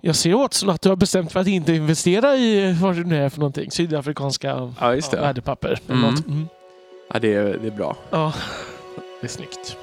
Jag ser åt som att du har bestämt för att inte investera i vad det nu är för någonting. Sydafrikanska Ja, värdepapper. Mm. Mm. Ja, det, är, det är bra. Ja, det är snyggt.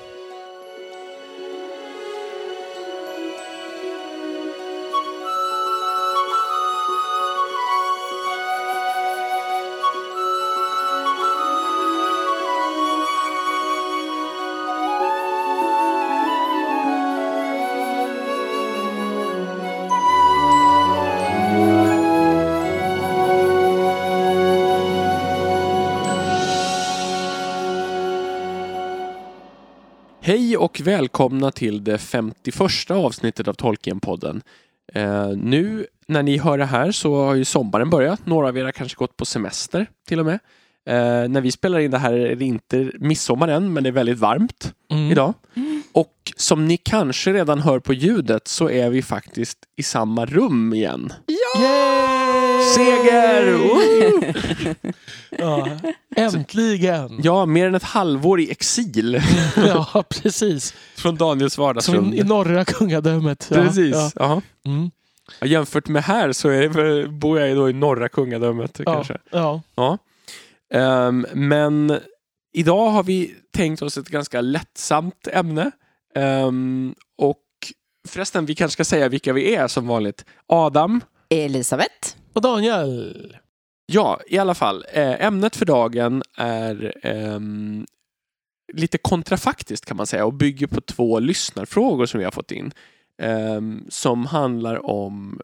Och välkomna till det 51 avsnittet av Tolkien-podden. Eh, nu när ni hör det här så har ju sommaren börjat. Några av er har kanske gått på semester till och med. Eh, när vi spelar in det här är det inte midsommar än, men det är väldigt varmt Mm. idag. Och som ni kanske redan hör på ljudet så är vi faktiskt i samma rum igen. Yay! Seger! Woo! Ja, äntligen! Ja, mer än ett halvår i exil Ja, precis. från Daniels Som vardagsrum. i, i norra kungadömet. Ja, Precis. Ja. Ja. Mm. Ja, jämfört med här så är bor jag då i norra kungadömet Ja, kanske. ja. Ja. Ehm, men idag har vi tänkt oss ett ganska lättsamt ämne. Ehm, och förresten, vi kanske ska säga vilka vi är som vanligt. Adam, Elisabeth. Och Daniel. ja i alla fall. Eh, ämnet för dagen är ehm, lite kontrafaktiskt kan man säga och bygger på två lyssnarfrågor som vi har fått in. ehm, som handlar om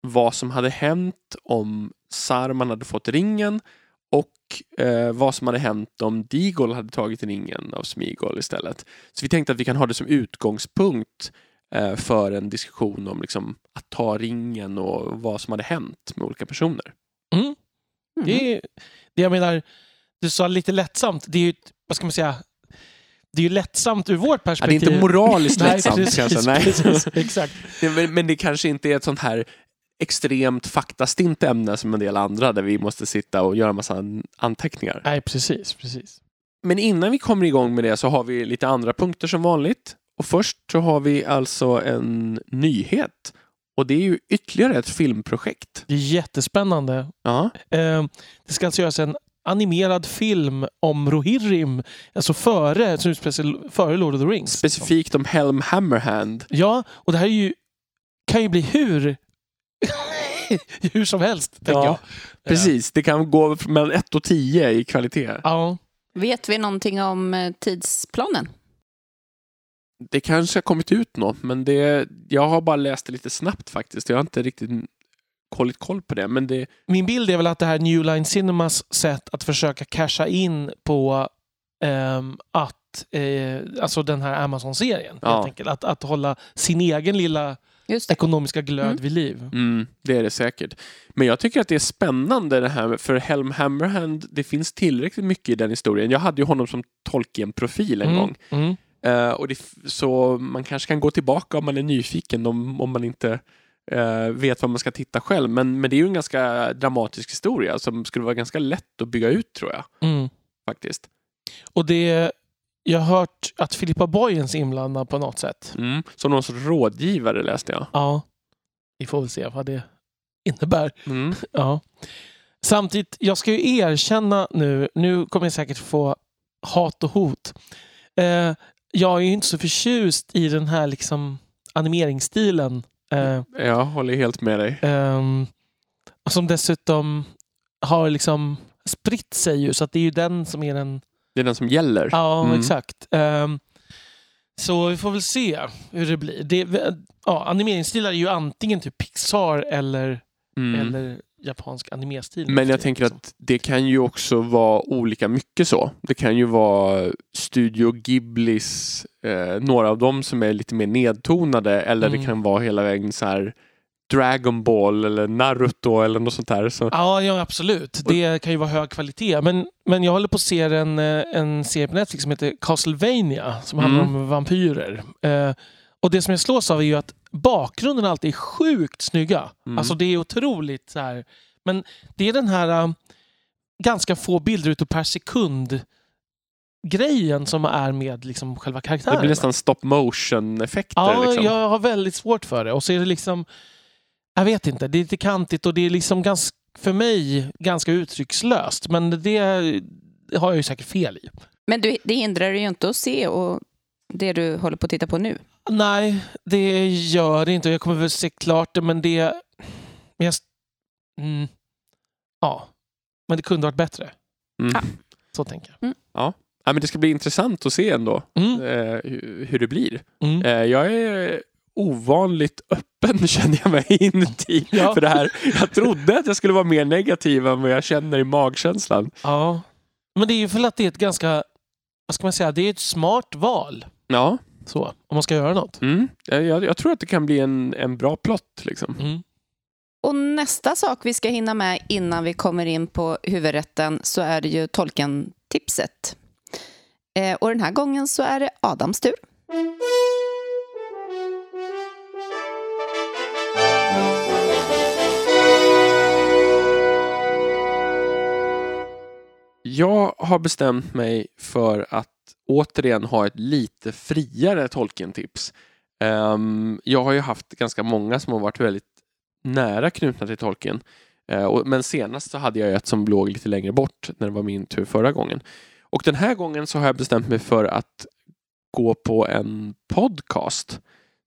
vad som hade hänt om Sarman hade fått ringen och eh, vad som hade hänt om Digol hade tagit ringen av Smigol istället. Så vi tänkte att vi kan ha det som utgångspunkt eh, för en diskussion om liksom, att ta ringen och vad som hade hänt med olika personer. Mm. Mm. Det, är, det jag menar, du sa lite lättsamt. Det är ju, vad ska man säga, det är ju lättsamt ur vårt Ja, det är perspektiv. inte moraliskt Nej, lättsamt precis, kanske. Nej. precis, exakt. Men, men det kanske inte är ett sånt här extremt faktastint ämne som en del andra där vi måste sitta och göra massa an- anteckningar. Nej, precis, precis. Men innan vi kommer igång med det så har vi lite andra punkter som vanligt. Och först så har vi alltså en nyhet. Och det är ju ytterligare ett filmprojekt. Det är jättespännande. Ja, Eh, det ska alltså göras en animerad film om Rohirrim, alltså före, som utspelar sig före Lord of the Rings. specifikt om Helm Hammerhand. Ja, och det här är ju, kan ju bli hur, hur som helst, tänker Ja, jag. Precis, det kan gå mellan 1 och 10 i kvalitet. Ja, Vet vi någonting om eh, tidsplanen? Det kanske har kommit ut något, men det, jag har bara läst det lite snabbt faktiskt. Jag har inte riktigt hållit koll på det. Men det, min bild är väl att det här New Line Cinemas sätt att försöka casha in på ehm, att, eh, alltså den här Amazon-serien, Ja. helt enkelt. Att, att hålla sin egen lilla ekonomiska glöd Mm. vid liv. Mm, det är det säkert. Men jag tycker att det är spännande det här, för Helm Hammerhand, det finns tillräckligt mycket i den historien. Jag hade ju honom som Tolkien-profil en Mm, gång. Eh, och det, så man kanske kan gå tillbaka om man är nyfiken, om, om man inte eh, vet vad man ska titta själv. Men, men det är ju en ganska dramatisk historia som skulle vara ganska lätt att bygga ut tror jag. Mm. faktiskt. Och det, jag har hört att Filippa Boyens inblandad på något sätt. Mm. Som någon sorts rådgivare läste jag. Ja, vi får väl se vad det innebär. Mm. Ja. Samtidigt, jag ska ju erkänna nu, nu kommer jag säkert få hat och hot. Eh, jag är ju inte så förtjust i den här liksom animeringsstilen. Eh, Jag håller helt med dig. ehm, som dessutom har liksom spritt sig ju, så att det är ju den som är den... Det är den som gäller. Ja, Mm. exakt. Ehm, så vi får väl se hur det blir. Det, ja, animeringsstilar är ju antingen typ Pixar eller, Mm. eller japansk animestil. Men jag tänker att det kan ju också vara olika mycket så. Det kan ju vara Studio Ghiblis, eh, några av dem som är lite mer nedtonade eller Mm. det kan vara hela vägen så här Dragon Ball eller Naruto eller något sånt där. Så, Ja, ja, absolut. Det kan ju vara hög kvalitet. Men, men jag håller på att se en, eh, en serie på Netflix som heter Castlevania som handlar Mm. om vampyrer. Eh, och det som jag slås av är ju att bakgrunden alltid är sjukt snygga. Mm. Alltså det är otroligt så här. Men det är den här eh, ganska få bilder per sekund grejen som är med liksom själva karaktären. det blir nästan stop motion effekter. Ja, liksom. jag har väldigt svårt för det. Och så är det liksom Jag vet inte, det är lite kantigt och det är liksom ganska, för mig ganska uttryckslöst. Men det har jag ju säkert fel i. Men du, det hindrar dig ju inte att se och det du håller på att titta på nu. Nej, det gör det inte. Jag kommer väl se klart det, men det... Men jag, mm, ja, men det kunde varit bättre. Mm. Så tänker jag. Ja, men det ska bli intressant att se ändå Mm. eh, hur, hur det blir. Mm. Eh, jag är ovanligt öppen känner jag mig inuti Ja. för det här. Jag trodde att jag skulle vara mer negativ än vad jag känner i magkänslan. Ja, men det är ju för att det är ett ganska, vad ska man säga, det är ett smart val. Ja, Så, om man ska göra något. mm. jag, jag, tror att det kan bli en, en bra plott. Liksom. Mm. Och nästa sak vi ska hinna med innan vi kommer in på huvudrätten så är det ju Tolkien-tipset. Eh, och den här gången så är det Adams tur. Jag har bestämt mig för att återigen ha ett lite friare Tolkien-tips. Um, jag har ju haft ganska många som har varit väldigt nära knutna till Tolkien. Uh, och, men senast så hade jag ett som låg lite längre bort när det var min tur förra gången. Och den här gången så har jag bestämt mig för att gå på en podcast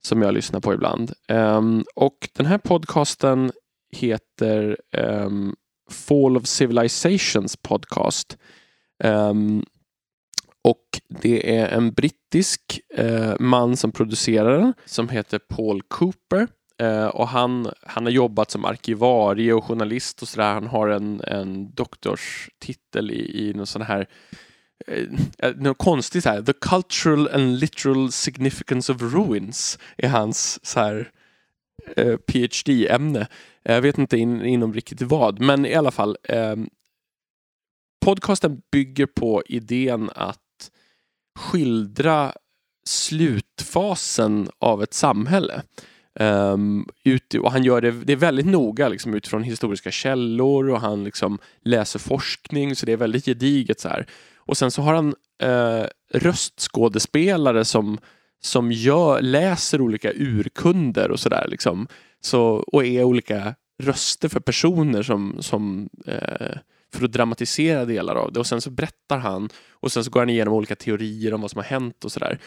som jag lyssnar på ibland. Um, och den här podcasten heter um, Fall of Civilizations podcast. Um, och det är en brittisk eh, man som producerar den som heter Paul Cooper. Eh, och han, han har jobbat som arkivarie och journalist och sådär. Han har en, en doktorstitel i, i någon sån här eh, eh något konstigt så här. The cultural and literal significance of ruins är hans så här eh, PhD-ämne. Jag vet inte in, inom riktigt vad, men i alla fall. Eh, podcasten bygger på idén att skildra slutfasen av ett samhälle. Um, ut, och han gör det, det är väldigt noga liksom, utifrån historiska källor och han liksom läser forskning så det är väldigt gediget så här. Och sen så har han uh, röstskådespelare som, som gör, läser olika urkunder och sådär liksom. Så, och är olika röster för personer som, som uh, för att dramatisera delar av det. Och sen så berättar han och sen så går han igenom olika teorier om vad som har hänt och sådär.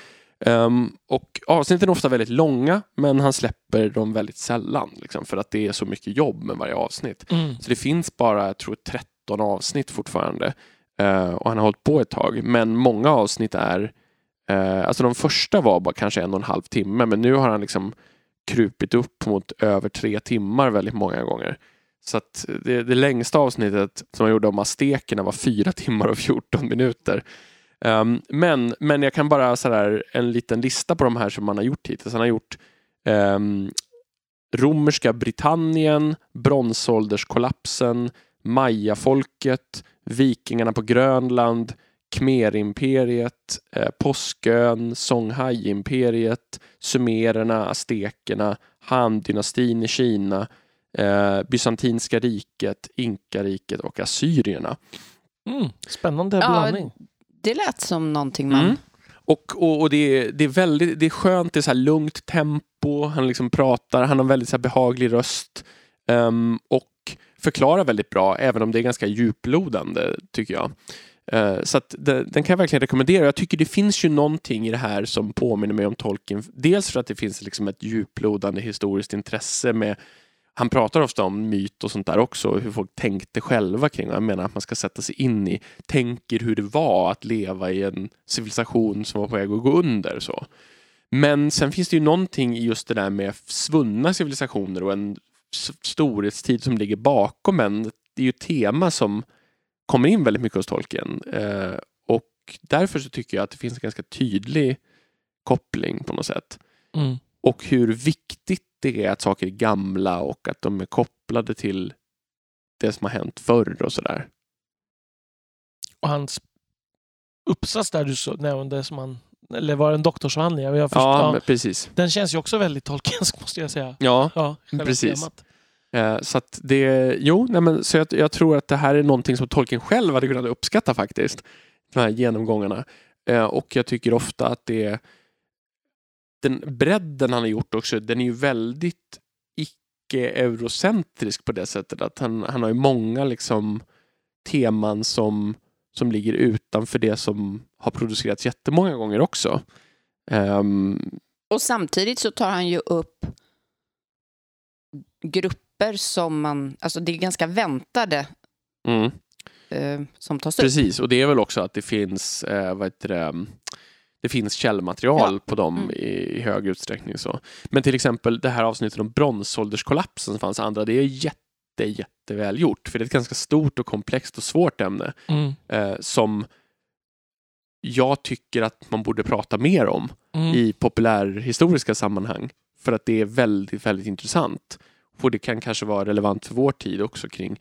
Um, och avsnitten är ofta väldigt långa men han släpper dem väldigt sällan liksom, för att det är så mycket jobb med varje avsnitt. Mm. Så det finns bara, jag tror 13 avsnitt fortfarande. Eh, och han har hållit på ett tag. Men många avsnitt är, eh, alltså de första var bara kanske en och en halv timme men nu har han liksom krupit upp mot över tre timmar väldigt många gånger. Så att det, det längsta avsnittet som jag gjorde om aztekerna var fyra timmar och 14 minuter. Um, men, men jag kan bara sådär en liten lista på de här som man har gjort hittills. Han har gjort um, romerska Britannien, bronsålderskollapsen, mayafolket, vikingarna på Grönland, Khmerimperiet, eh, Påskön, Songhai-imperiet, sumererna, aztekerna, Han-dynastin i Kina, eh, Bysantinska riket, Inkariket och assyrierna. Mm. Spännande Ja, blandning. Det lät som någonting man... Mm. Och, och, och det, är, det, är väldigt, det är skönt, det är så här lugnt tempo, han liksom pratar, han har väldigt så här behaglig röst ehm, och förklarar väldigt bra, även om det är ganska djuplodande, tycker jag. Eh, så att det, den kan jag verkligen rekommendera. Jag tycker det finns ju någonting i det här som påminner mig om Tolkien. Dels för att det finns liksom ett djuplodande historiskt intresse med han pratar ofta om myt och sånt där också, hur folk tänkte själva kring det. Jag menar att man ska sätta sig in i, tänker hur det var att leva i en civilisation som var på väg att gå under. Så. Men sen finns det ju någonting i just det där med svunna civilisationer och en storhetstid som ligger bakom en. Det är ju ett tema som kommer in väldigt mycket hos Tolkien. Eh, och därför så tycker jag att det finns en ganska tydlig koppling på något sätt Mm. och hur viktigt det är att saker är gamla och att de är kopplade till det som har hänt förr och sådär. Och hans uppsats där du så, nämnde, som han, eller var det en doktorsavhandling? Jag förstår, Ja, ja, precis. Den känns ju också väldigt tolkensk måste jag säga. Ja, Ja, Precis. eh, så att det, jo, nej men, så jag, jag tror att det här är någonting som Tolkien själv hade kunnat uppskatta faktiskt. De här genomgångarna. Eh, och jag tycker ofta att det är den bredden han har gjort också, den är ju väldigt icke-eurocentrisk på det sättet att han, han har ju många liksom teman som, som ligger utanför det som har producerats jättemånga gånger också. Um, och samtidigt så tar han ju upp grupper som man, alltså det är ganska väntade mm. eh, som tas upp. Precis, och det är väl också att det finns, eh, vad heter det, det finns källmaterial ja. på dem mm. i, hög utsträckning. Så. Men till exempel det här avsnittet om bronsålderskollapsen som fanns andra, det är jätte, jätteväl gjort. För det är ett ganska stort och komplext och svårt ämne mm. eh, som jag tycker att man borde prata mer om mm. i populärhistoriska sammanhang. För att det är väldigt, väldigt intressant. Och det kan kanske vara relevant för vår tid också kring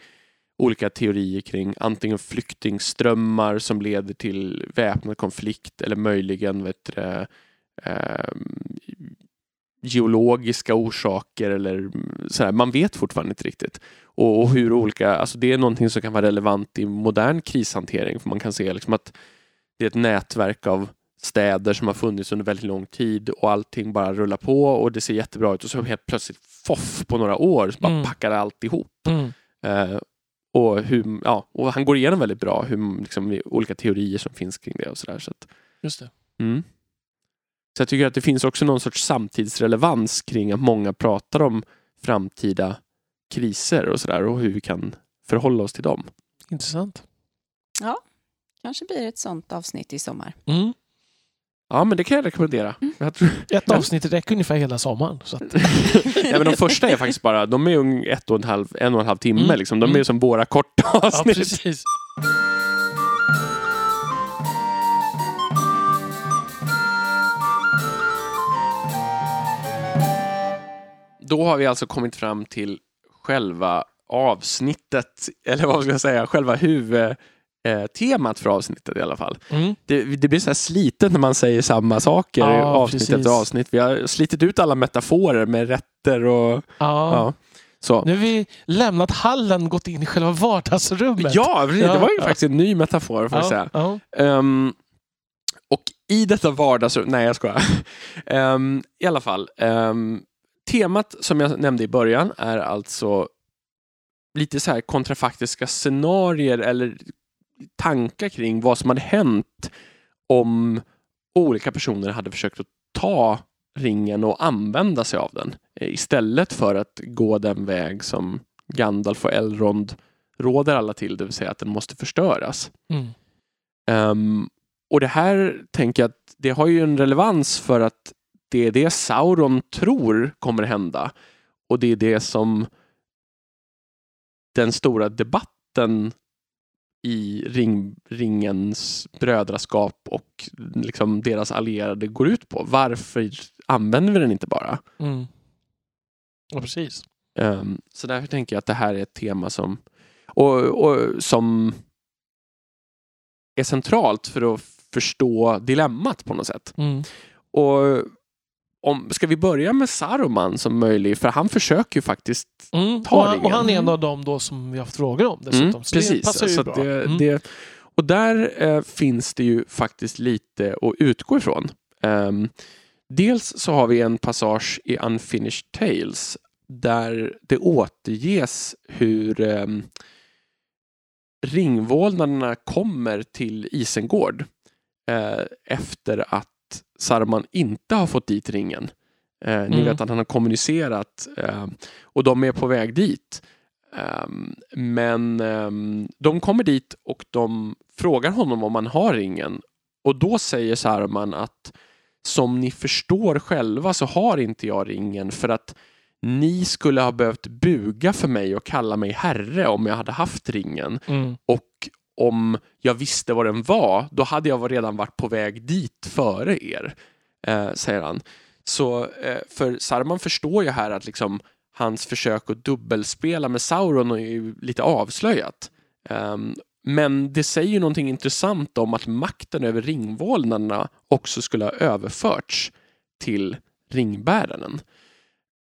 olika teorier kring antingen flyktingströmmar som leder till väpnad konflikt eller möjligen vet du, eh, geologiska orsaker eller sådär. Man vet fortfarande inte riktigt. Och, och, hur olika, alltså det är någonting som kan vara relevant i modern krishantering för man kan se liksom att det är ett nätverk av städer som har funnits under väldigt lång tid och allting bara rullar på och det ser jättebra ut och så helt plötsligt foff på några år så bara mm. packar allt ihop. Mm. Uh, och, hur, ja, och han går igenom väldigt bra hur, liksom, olika teorier som finns kring det och sådär. Så Just det. Mm. Så jag tycker att det finns också någon sorts samtidsrelevans kring att många pratar om framtida kriser och sådär och hur vi kan förhålla oss till dem. Intressant. Ja, kanske blir ett sånt avsnitt i sommar. Mm. Ja, men det kan jag rekommendera. Mm. Jag tror... Ett avsnitt räcker ungefär hela sommaren. Så att... ja, men de första är faktiskt bara, de är ett och en halv, en och en halv timme. Mm. Liksom. De är mm. som våra korta avsnitt. Ja, precis. Då har vi alltså kommit fram till själva avsnittet, eller vad ska jag säga, själva huvud eh, temat för avsnittet i alla fall. Mm. Det, det, blir så här slitet när man säger samma saker ja, avsnitt precis. efter avsnitt. Vi har slitit ut alla metaforer med rätter och... Ja. ja. Så. Nu har vi lämnat hallen och gått in i själva vardagsrummet. Ja, det var ju faktiskt en ny metafor får jag säga. Um, och i detta vardagsrum, nej jag skojar. um, I alla fall, um, temat som jag nämnde i början är alltså lite så här kontrafaktiska scenarier eller tankar kring vad som hade hänt om olika personer hade försökt att ta ringen och använda sig av den eh, istället för att gå den väg som Gandalf och Elrond råder alla till, det vill säga att den måste förstöras. Mm. Um, och det här tänker jag att det har ju en relevans för att det är det Sauron tror kommer hända och det är det som den stora debatten i ring, ringens brödraskap och liksom deras allierade går ut på. Varför använder vi den inte bara? Mm. Ja, precis. Um, så därför tänker jag att det här är ett tema som, och, och, som är centralt för att förstå dilemmat på något sätt. Mm. Och om, ska vi börja med Saruman som möjlig? För han försöker ju faktiskt mm. ta och han. Och han är en av dem då som vi har haft frågor om dessutom. Mm, precis. passar ju så bra. Det, mm. det, och där eh, finns det ju faktiskt lite att utgå ifrån. Um, dels så har vi en passage i Unfinished Tales där det återges hur um, ringvålnaderna kommer till Isengård eh, efter att Saruman inte har fått dit ringen. Eh, ni Mm. vet att han har kommunicerat eh, och de är på väg dit. Ehm, men ehm, de kommer dit och de frågar honom om han har ringen. Och då säger Saruman att som ni förstår själva så har inte jag ringen för att ni skulle ha behövt buga för mig och kalla mig herre om jag hade haft ringen. Mm. Och om jag visste vad den var, då hade jag redan varit på väg dit före er, eh, säger han. Så eh, för Saruman förstår ju här att liksom hans försök att dubbelspela med Sauron är ju lite avslöjat. Um, men det säger ju någonting intressant om att makten över ringvålnaderna också skulle ha överförts till ringbäraren.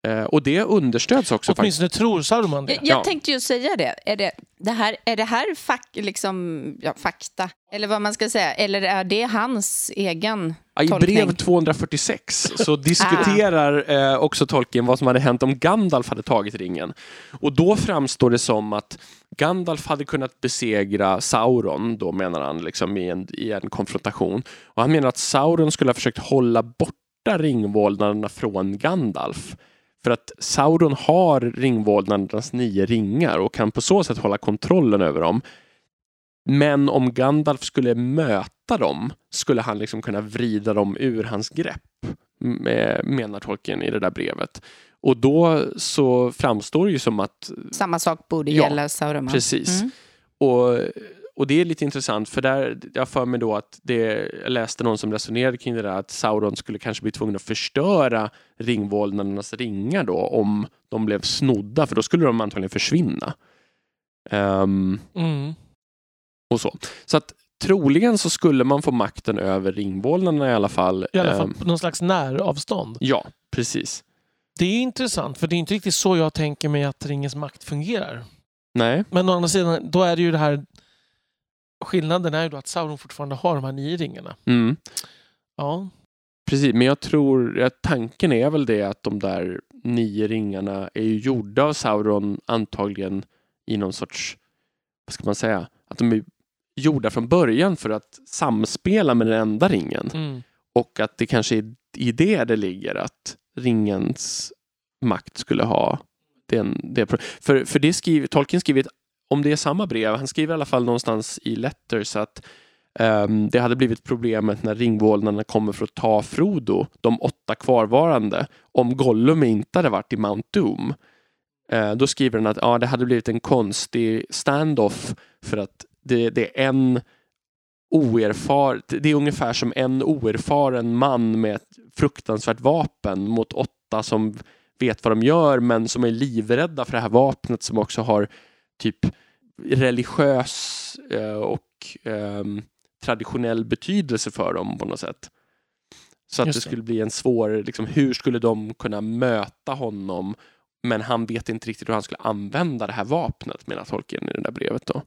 Uh, och det understöds också. Åtminstone tror Saruman det. Jag, jag tänkte ju säga det. Är det, det här, är det här fak, liksom, ja, fakta? Eller vad man ska säga. Eller är det hans egen Ja, I tolkning. brev 246 så diskuterar eh, också Tolkien vad som hade hänt om Gandalf hade tagit ringen. Och då framstår det som att Gandalf hade kunnat besegra Sauron, då menar han, liksom i en, i en konfrontation. Och han menar att Sauron skulle ha försökt hålla borta ringvålnaderna från Gandalf. För att Sauron har ringvålnadernas nio ringar och kan på så sätt hålla kontrollen över dem. Men om Gandalf skulle möta dem skulle han liksom kunna vrida dem ur hans grepp, menar Tolkien i det där brevet. Och då så framstår det ju som att, Samma sak borde Ja, gälla Sauron. precis. Mm. Och, och det är lite intressant för där, jag för mig då att det, jag läste någon som resonerade kring det där att Sauron skulle kanske bli tvungen att förstöra ringvålnadernas ringar då om de blev snodda för då skulle de antagligen försvinna. Ehm, Mm. och så. Så att troligen så skulle man få makten över ringvålnaderna i alla fall. I alla fall Ehm, på någon slags näravstånd. ja, precis. Det är intressant för det är inte riktigt så jag tänker mig att ringens makt fungerar. Nej, Men å andra sidan, då är det ju det här... Skillnaden är ju då att Sauron fortfarande har de här nio ringarna. mm, Ja, precis. Men jag tror att tanken är väl det att de där nio ringarna är ju gjorda av Sauron antagligen i någon sorts, vad ska man säga, att de är gjorda från början för att samspela med den enda ringen. mm. Och att det kanske är i det det ligger att ringens makt skulle ha den, det. För, för det skriver, Tolkien skriver, ett- om det är samma brev, han skriver i alla fall någonstans i Letters att um, det hade blivit problemet när ringvålnaderna kommer för att ta Frodo, de åtta kvarvarande, om Gollum inte hade varit i Mount Doom. Uh, då skriver han att ja, det hade blivit en konstig standoff för att det, det är en oerfar, det är ungefär som en oerfaren man med ett fruktansvärt vapen mot åtta som vet vad de gör men som är livrädda för det här vapnet som också har typ religiös eh, och ehm, traditionell betydelse för dem på något sätt. Så att Just det det. skulle bli en svår, liksom, hur skulle de kunna möta honom men han vet inte riktigt hur han skulle använda det här vapnet menar Tolkien i det där brevet då.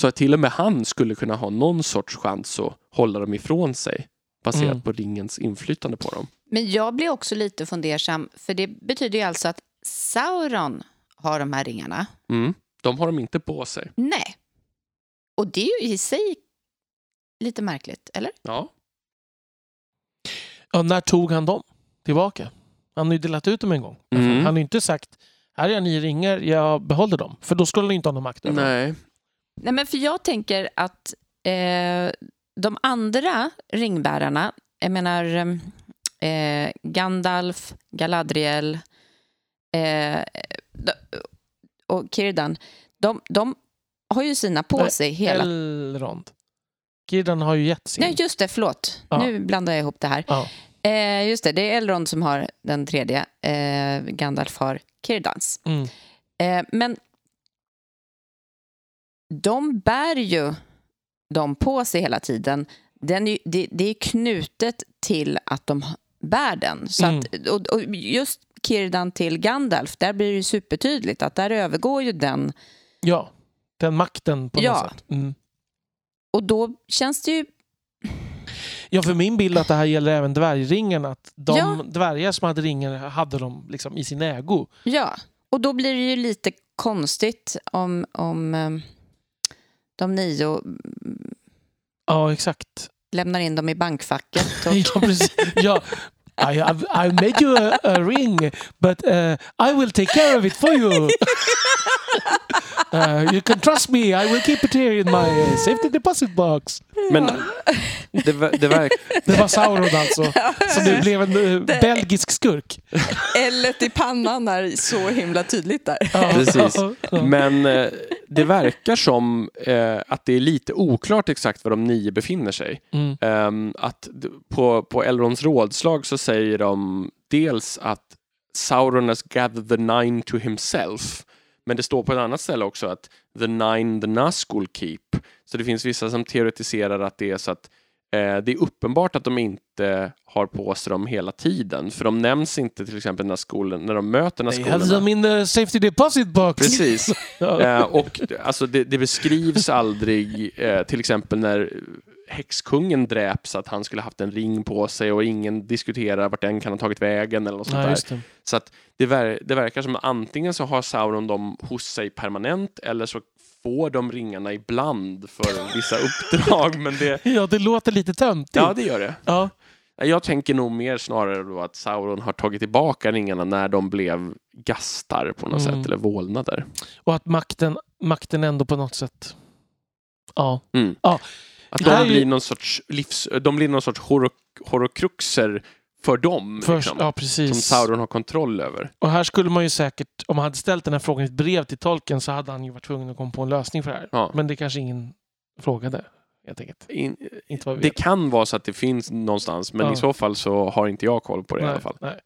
Så att till och med han skulle kunna ha någon sorts chans att hålla dem ifrån sig baserat Mm. på ringens inflytande på dem. Men jag blir också lite fundersam, för det betyder ju alltså att Sauron har de här ringarna. Mm. De har de inte på sig. Nej. Och det är ju i sig lite märkligt, eller? Ja, Ja, när tog han dem tillbaka? Han har ju delat ut dem en gång. Mm. Han har ju inte sagt här är nio ringar, jag behåller dem. För då skulle han inte ha någon makt över nej. Nej, men för jag tänker att eh, de andra ringbärarna, jag menar eh, Gandalf, Galadriel eh, och Kirdan, de, de har ju sina på Nej, sig hela... Elrond. Kirdan har ju gett sin. Nej, just det, förlåt. Ja. Nu blandar jag ihop det här. Ja. Eh, just det, det är Elrond som har den tredje. Eh, Gandalf har Kirdans. Mm. Eh, men de bär ju dem på sig hela tiden. Den är, det, det är knutet till att de bär den. Så Mm. att, och, och just Kirdan till Gandalf, där blir det ju supertydligt att där övergår ju den. Ja, den makten på Ja. något sätt. Mm. Och då känns det ju... Ja, för min bild att det här gäller även dvärgringarna. Att de Ja. dvärgar som hade ringar hade de liksom i sin ägo. Ja, och då blir det ju lite konstigt om, om eh, de nio Ja, exakt. Lämnar in dem i bankfacket. Och, Ja, precis. Ja. I have I made you a, a ring, but uh, I will take care of it for you. Uh, you can trust me, I will keep it here in my uh, safety deposit box. Men det, ver- det verkar... Det var Sauron alltså, som nu blev en uh, belgisk skurk. Ället i pannan är så himla tydligt där. Precis. Men eh, det verkar som eh, att det är lite oklart exakt var de nio befinner sig. Mm. Ehm, att på, på Elrons rådslag så säger de dels att Sauron has gathered the nine to himself. Men det står på ett annat ställe också att the nine the Nazgul keep. Så det finns vissa som teoretiserar att det är så att eh, det är uppenbart att de inte har på sig dem hela tiden. För de nämns inte till exempel Nazgul när de möter They have them in the safety deposit box. Precis. Eh, och alltså det, det beskrivs aldrig, eh, till exempel när häxkungen dräps att han skulle haft en ring på sig och ingen diskuterar vart den kan ha tagit vägen eller något sånt Ja, där. Så att det, ver det verkar som att antingen så har Sauron dem hos sig permanent eller så får de ringarna ibland för vissa uppdrag. Men det, Ja, det låter lite töntigt. ja, det gör det. Ja. Jag tänker nog mer snarare då att Sauron har tagit tillbaka ringarna när de blev gastar på något Mm. sätt, eller vålnader. Och att makten, makten ändå på något sätt... Ja. Att Det här de ju- blir någon sorts, livs, de blir någon sorts horo, horokruxer för dem. Först, liksom, ja, som. Sauron har kontroll över. Och här skulle man ju säkert, om man hade ställt den här frågan i ett brev till tolken så hade han ju varit tvungen att komma på en lösning för det här. Ja. Men det kanske ingen frågade, helt enkelt. In, Inte vad vi det kan vara så att det finns någonstans, men Ja. i så fall så har inte jag koll på det i alla fall. Nej.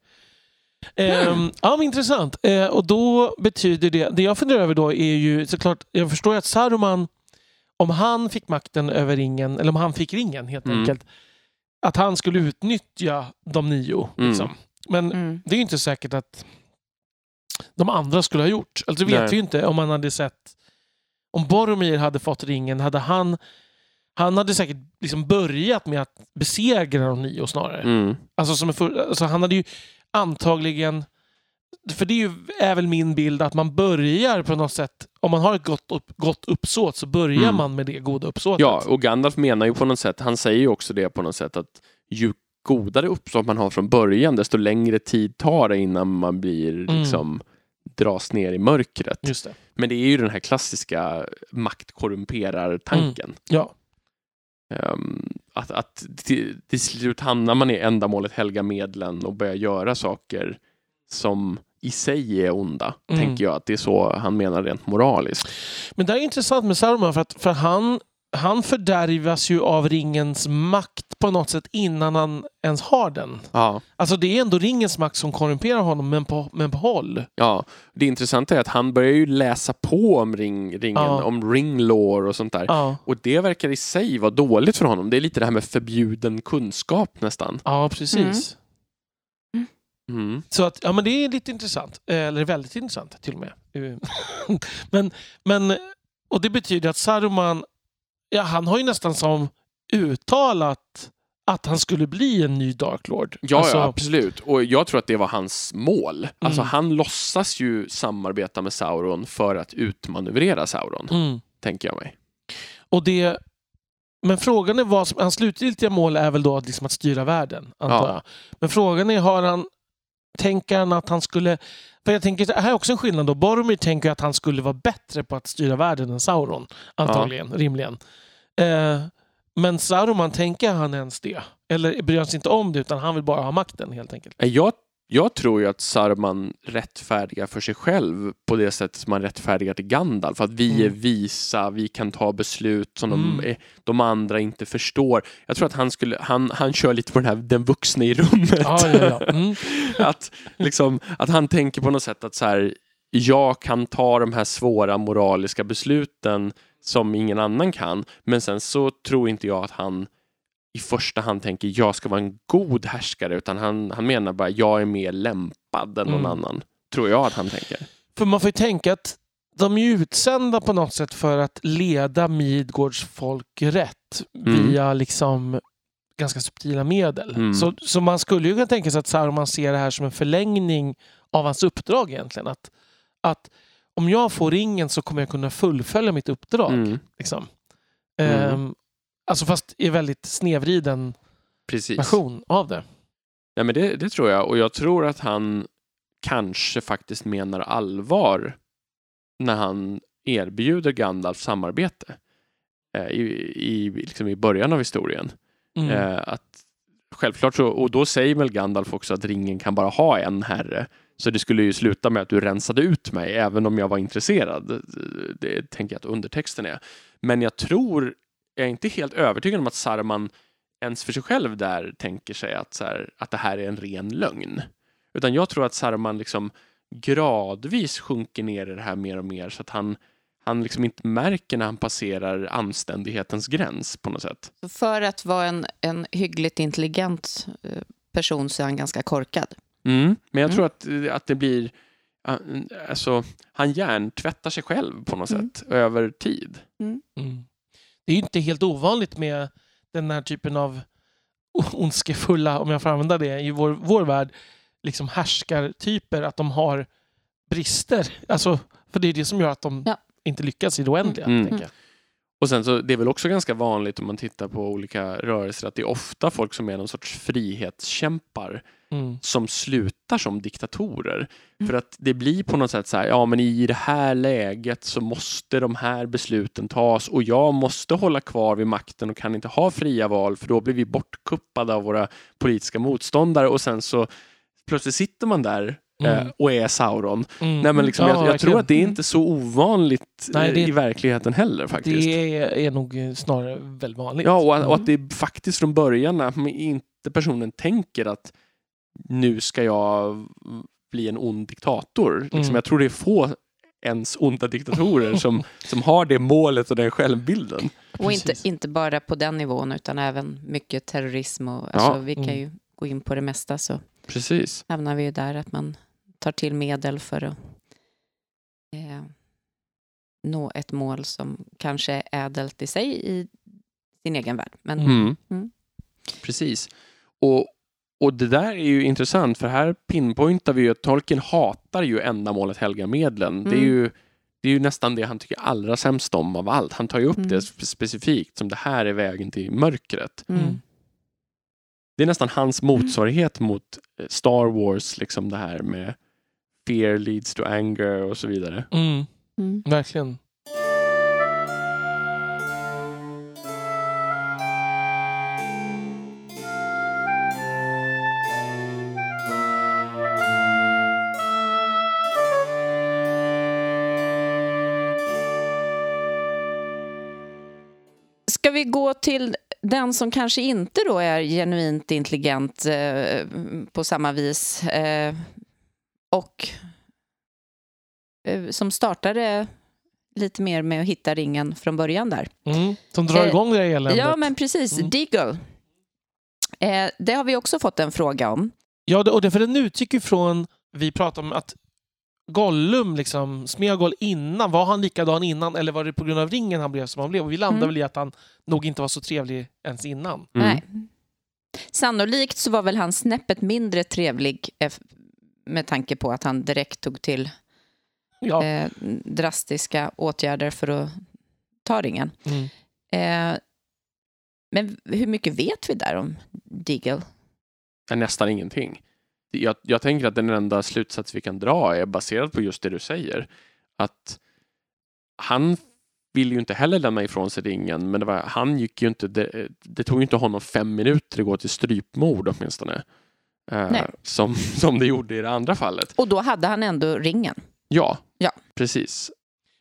Ehm, ja, men intressant. Eh, och då betyder det... Det jag funderar över då är ju såklart... Jag förstår ju att Saruman, om han fick makten över ringen, eller om han fick ringen helt Mm. enkelt, att han skulle utnyttja de nio. Mm. Liksom. Men Mm. det är ju inte säkert att de andra skulle ha gjort. Alltså det vet Nej. vi ju inte om man hade sett... Om Boromir hade fått ringen, hade han... Han hade säkert liksom börjat med att besegra de nio snarare. Mm. Alltså, som för, alltså han hade ju antagligen... För det är, ju, är väl min bild att man börjar på något sätt... Om man har ett gott, upp, gott uppsåt så börjar Mm. man med det goda uppsåtet. Ja, och Gandalf menar ju på något sätt, han säger ju också det på något sätt att ju godare uppsåt man har från början, desto längre tid tar det innan man blir Mm. liksom dras ner i mörkret. Det. Men det är ju den här klassiska makt korrumperar tanken. Ja. Ehm, att att till, till slut hamnar man i ändamålet helga medlen och börjar göra saker som i sig är onda. Mm. Tänker jag att det är så han menar rent moraliskt. Men det är intressant med Saruman för, att, för han, han fördärvas ju av ringens makt på något sätt innan han ens har den. Ja. Alltså det är ändå ringens makt som korrumperar honom men på, men på håll. Ja, det intressanta är att han börjar ju läsa på om ring, ringen, Ja. om ringlore och sånt där. Ja, Och det verkar i sig vara dåligt för honom. Det är lite det här med förbjuden kunskap nästan. ja precis. Mm. Så att, ja men det är lite intressant. Eh, Eller väldigt intressant till och med. Eh, men, men, och det betyder att Saruman, ja han har ju nästan som uttalat att han skulle bli en ny Dark Lord. Ja, Alltså, ja, absolut. Och jag tror att det var hans mål. Alltså Mm. han låtsas ju samarbeta med Sauron för att utmanövrera Sauron, Mm. tänker jag mig. Och det, men frågan är vad som, hans slutgiltiga mål är väl då att, liksom att styra världen, antar Ja. jag. Men frågan är, har han, tänker han att han skulle, för jag tänker, här är också en skillnad då. Boromir tänker att han skulle vara bättre på att styra världen än Sauron, antagligen, rimligen. Eh, men Saruman, tänker han ens det? Eller bryr han sig inte om det utan han vill bara ha makten helt enkelt? Jag, jag tror ju att Saruman rättfärdigar för sig själv på det sättet som man rättfärdigar till Gandalf. Att vi Mm. är visa, vi kan ta beslut som Mm. de, de andra inte förstår. Jag tror att han, skulle, han, han kör lite på den här den vuxne i rummet. Ja, ja, ja. Mm. att, liksom, att han tänker på något sätt att så här, jag kan ta de här svåra moraliska besluten som ingen annan kan. Men sen så tror inte jag att han i första hand tänker jag ska vara en god härskare utan han, han menar bara jag är mer lämpad än någon Mm. annan. Tror jag att han tänker. För man får ju tänka att de är utsända på något sätt för att leda Midgårds folk rätt Mm. via liksom ganska subtila medel. Mm. Så, så man skulle ju kunna tänka sig att Saruman ser det här som en förlängning av hans uppdrag egentligen. Att, att om jag får ringen så kommer jag kunna fullfölja mitt uppdrag. Mm. Liksom. Mm. Ehm, alltså fast i väldigt snedvriden Precis. version av det. Ja, men det, det tror jag och jag tror att han kanske faktiskt menar allvar när han erbjuder Gandalf samarbete eh, i, i, liksom i början av historien. Mm. Eh, att självklart så, och då säger väl Gandalf också att ringen kan bara ha en herre. Så det skulle ju sluta med att du rensade ut mig även om jag var intresserad. Det, det tänker jag att undertexten är. Men jag tror, jag är inte helt övertygad om att Saruman ens för sig själv där tänker sig att, så här, att det här är en ren lögn. Utan jag tror att Saruman liksom gradvis sjunker ner i det här mer och mer så att han, han liksom inte märker när han passerar anständighetens gräns på något sätt. För att vara en, en hyggligt intelligent eh, person så är han ganska korkad. Mm. Men jag Mm. tror att, att det blir... ah, Alltså, han hjärntvättar sig själv på något Mm. sätt över tid. Mm. Det är ju inte helt ovanligt med den här typen av ondskefulla, om jag får använda det, i vår, vår värld, liksom härskartyper, att de har brister. Alltså, för det är det som gör att de Ja. inte lyckas i det oändliga. Mm. Tänker jag. Och sen så det är väl också ganska vanligt om man tittar på olika rörelser att det är ofta folk som är någon sorts frihetskämpar Mm. som slutar som diktatorer. Mm. För att det blir på något sätt så här, ja men i det här läget så måste de här besluten tas och jag måste hålla kvar vid makten och kan inte ha fria val för då blir vi bortkuppade av våra politiska motståndare och sen så plötsligt sitter man där eh, Mm. och är Sauron. Mm. Nej, men liksom, Ja, jag, jag tror att det är inte så ovanligt Nej, eh, det- i verkligheten heller faktiskt. Det är, är nog snarare väldigt vanligt. Ja, och, att- och Mm. att det faktiskt från början att inte personen tänker att nu ska jag bli en ond diktator. Liksom, Mm. Jag tror det är få ens onda diktatorer som, som har det målet och den självbilden. Och inte, inte bara på den nivån, utan även mycket terrorism. Och, alltså, vi kan Mm. ju gå in på det mesta, så Precis. hamnar vi ju där att man tar till medel för att eh, nå ett mål som kanske är ädelt i sig i sin egen värld. Men Mm. Mm. Precis. Och, och det där är ju intressant för här pinpointar vi ju att Tolkien hatar ju ändamålet helga medlen. Det, är Mm. ju, det är ju nästan det han tycker allra sämst om av allt. Han tar ju upp Mm. det spe- specifikt som det här är vägen till mörkret. mm. Mm. Det är nästan hans motsvarighet mot eh, Star Wars, liksom det här med fear leads to anger och så vidare. Mm. Mm. Verkligen. Vi gå till den som kanske inte då är genuint intelligent eh, på samma vis eh, och eh, som startade lite mer med att hitta ringen från början där. Mm. Som drar Eh, igång det eländet. Ja, men precis. Mm. Deagle. Eh, det har vi också fått en fråga om. Ja, och det, för den utgick ju från, vi pratade om att Gollum, liksom, Smeagol innan, var han likadan innan eller var det på grund av ringen han blev som han blev? Och vi landade Mm. väl i att han nog inte var så trevlig ens innan. Mm. Nej. Sannolikt så var väl han snäppet mindre trevlig med tanke på att han direkt tog till Ja. eh, drastiska åtgärder för att ta ringen. Mm. Eh, men hur mycket vet vi där om Deagle? nästan ingenting. Jag, jag tänker att den enda slutsats vi kan dra är baserad på just det du säger. Att han vill ju inte heller lämna ifrån sig ringen, men det var, han gick ju inte, det, det tog ju inte honom fem minuter att gå till strypmord åtminstone. Eh, som, som det gjorde i det andra fallet. Och då hade han ändå ringen. Ja, Ja. precis.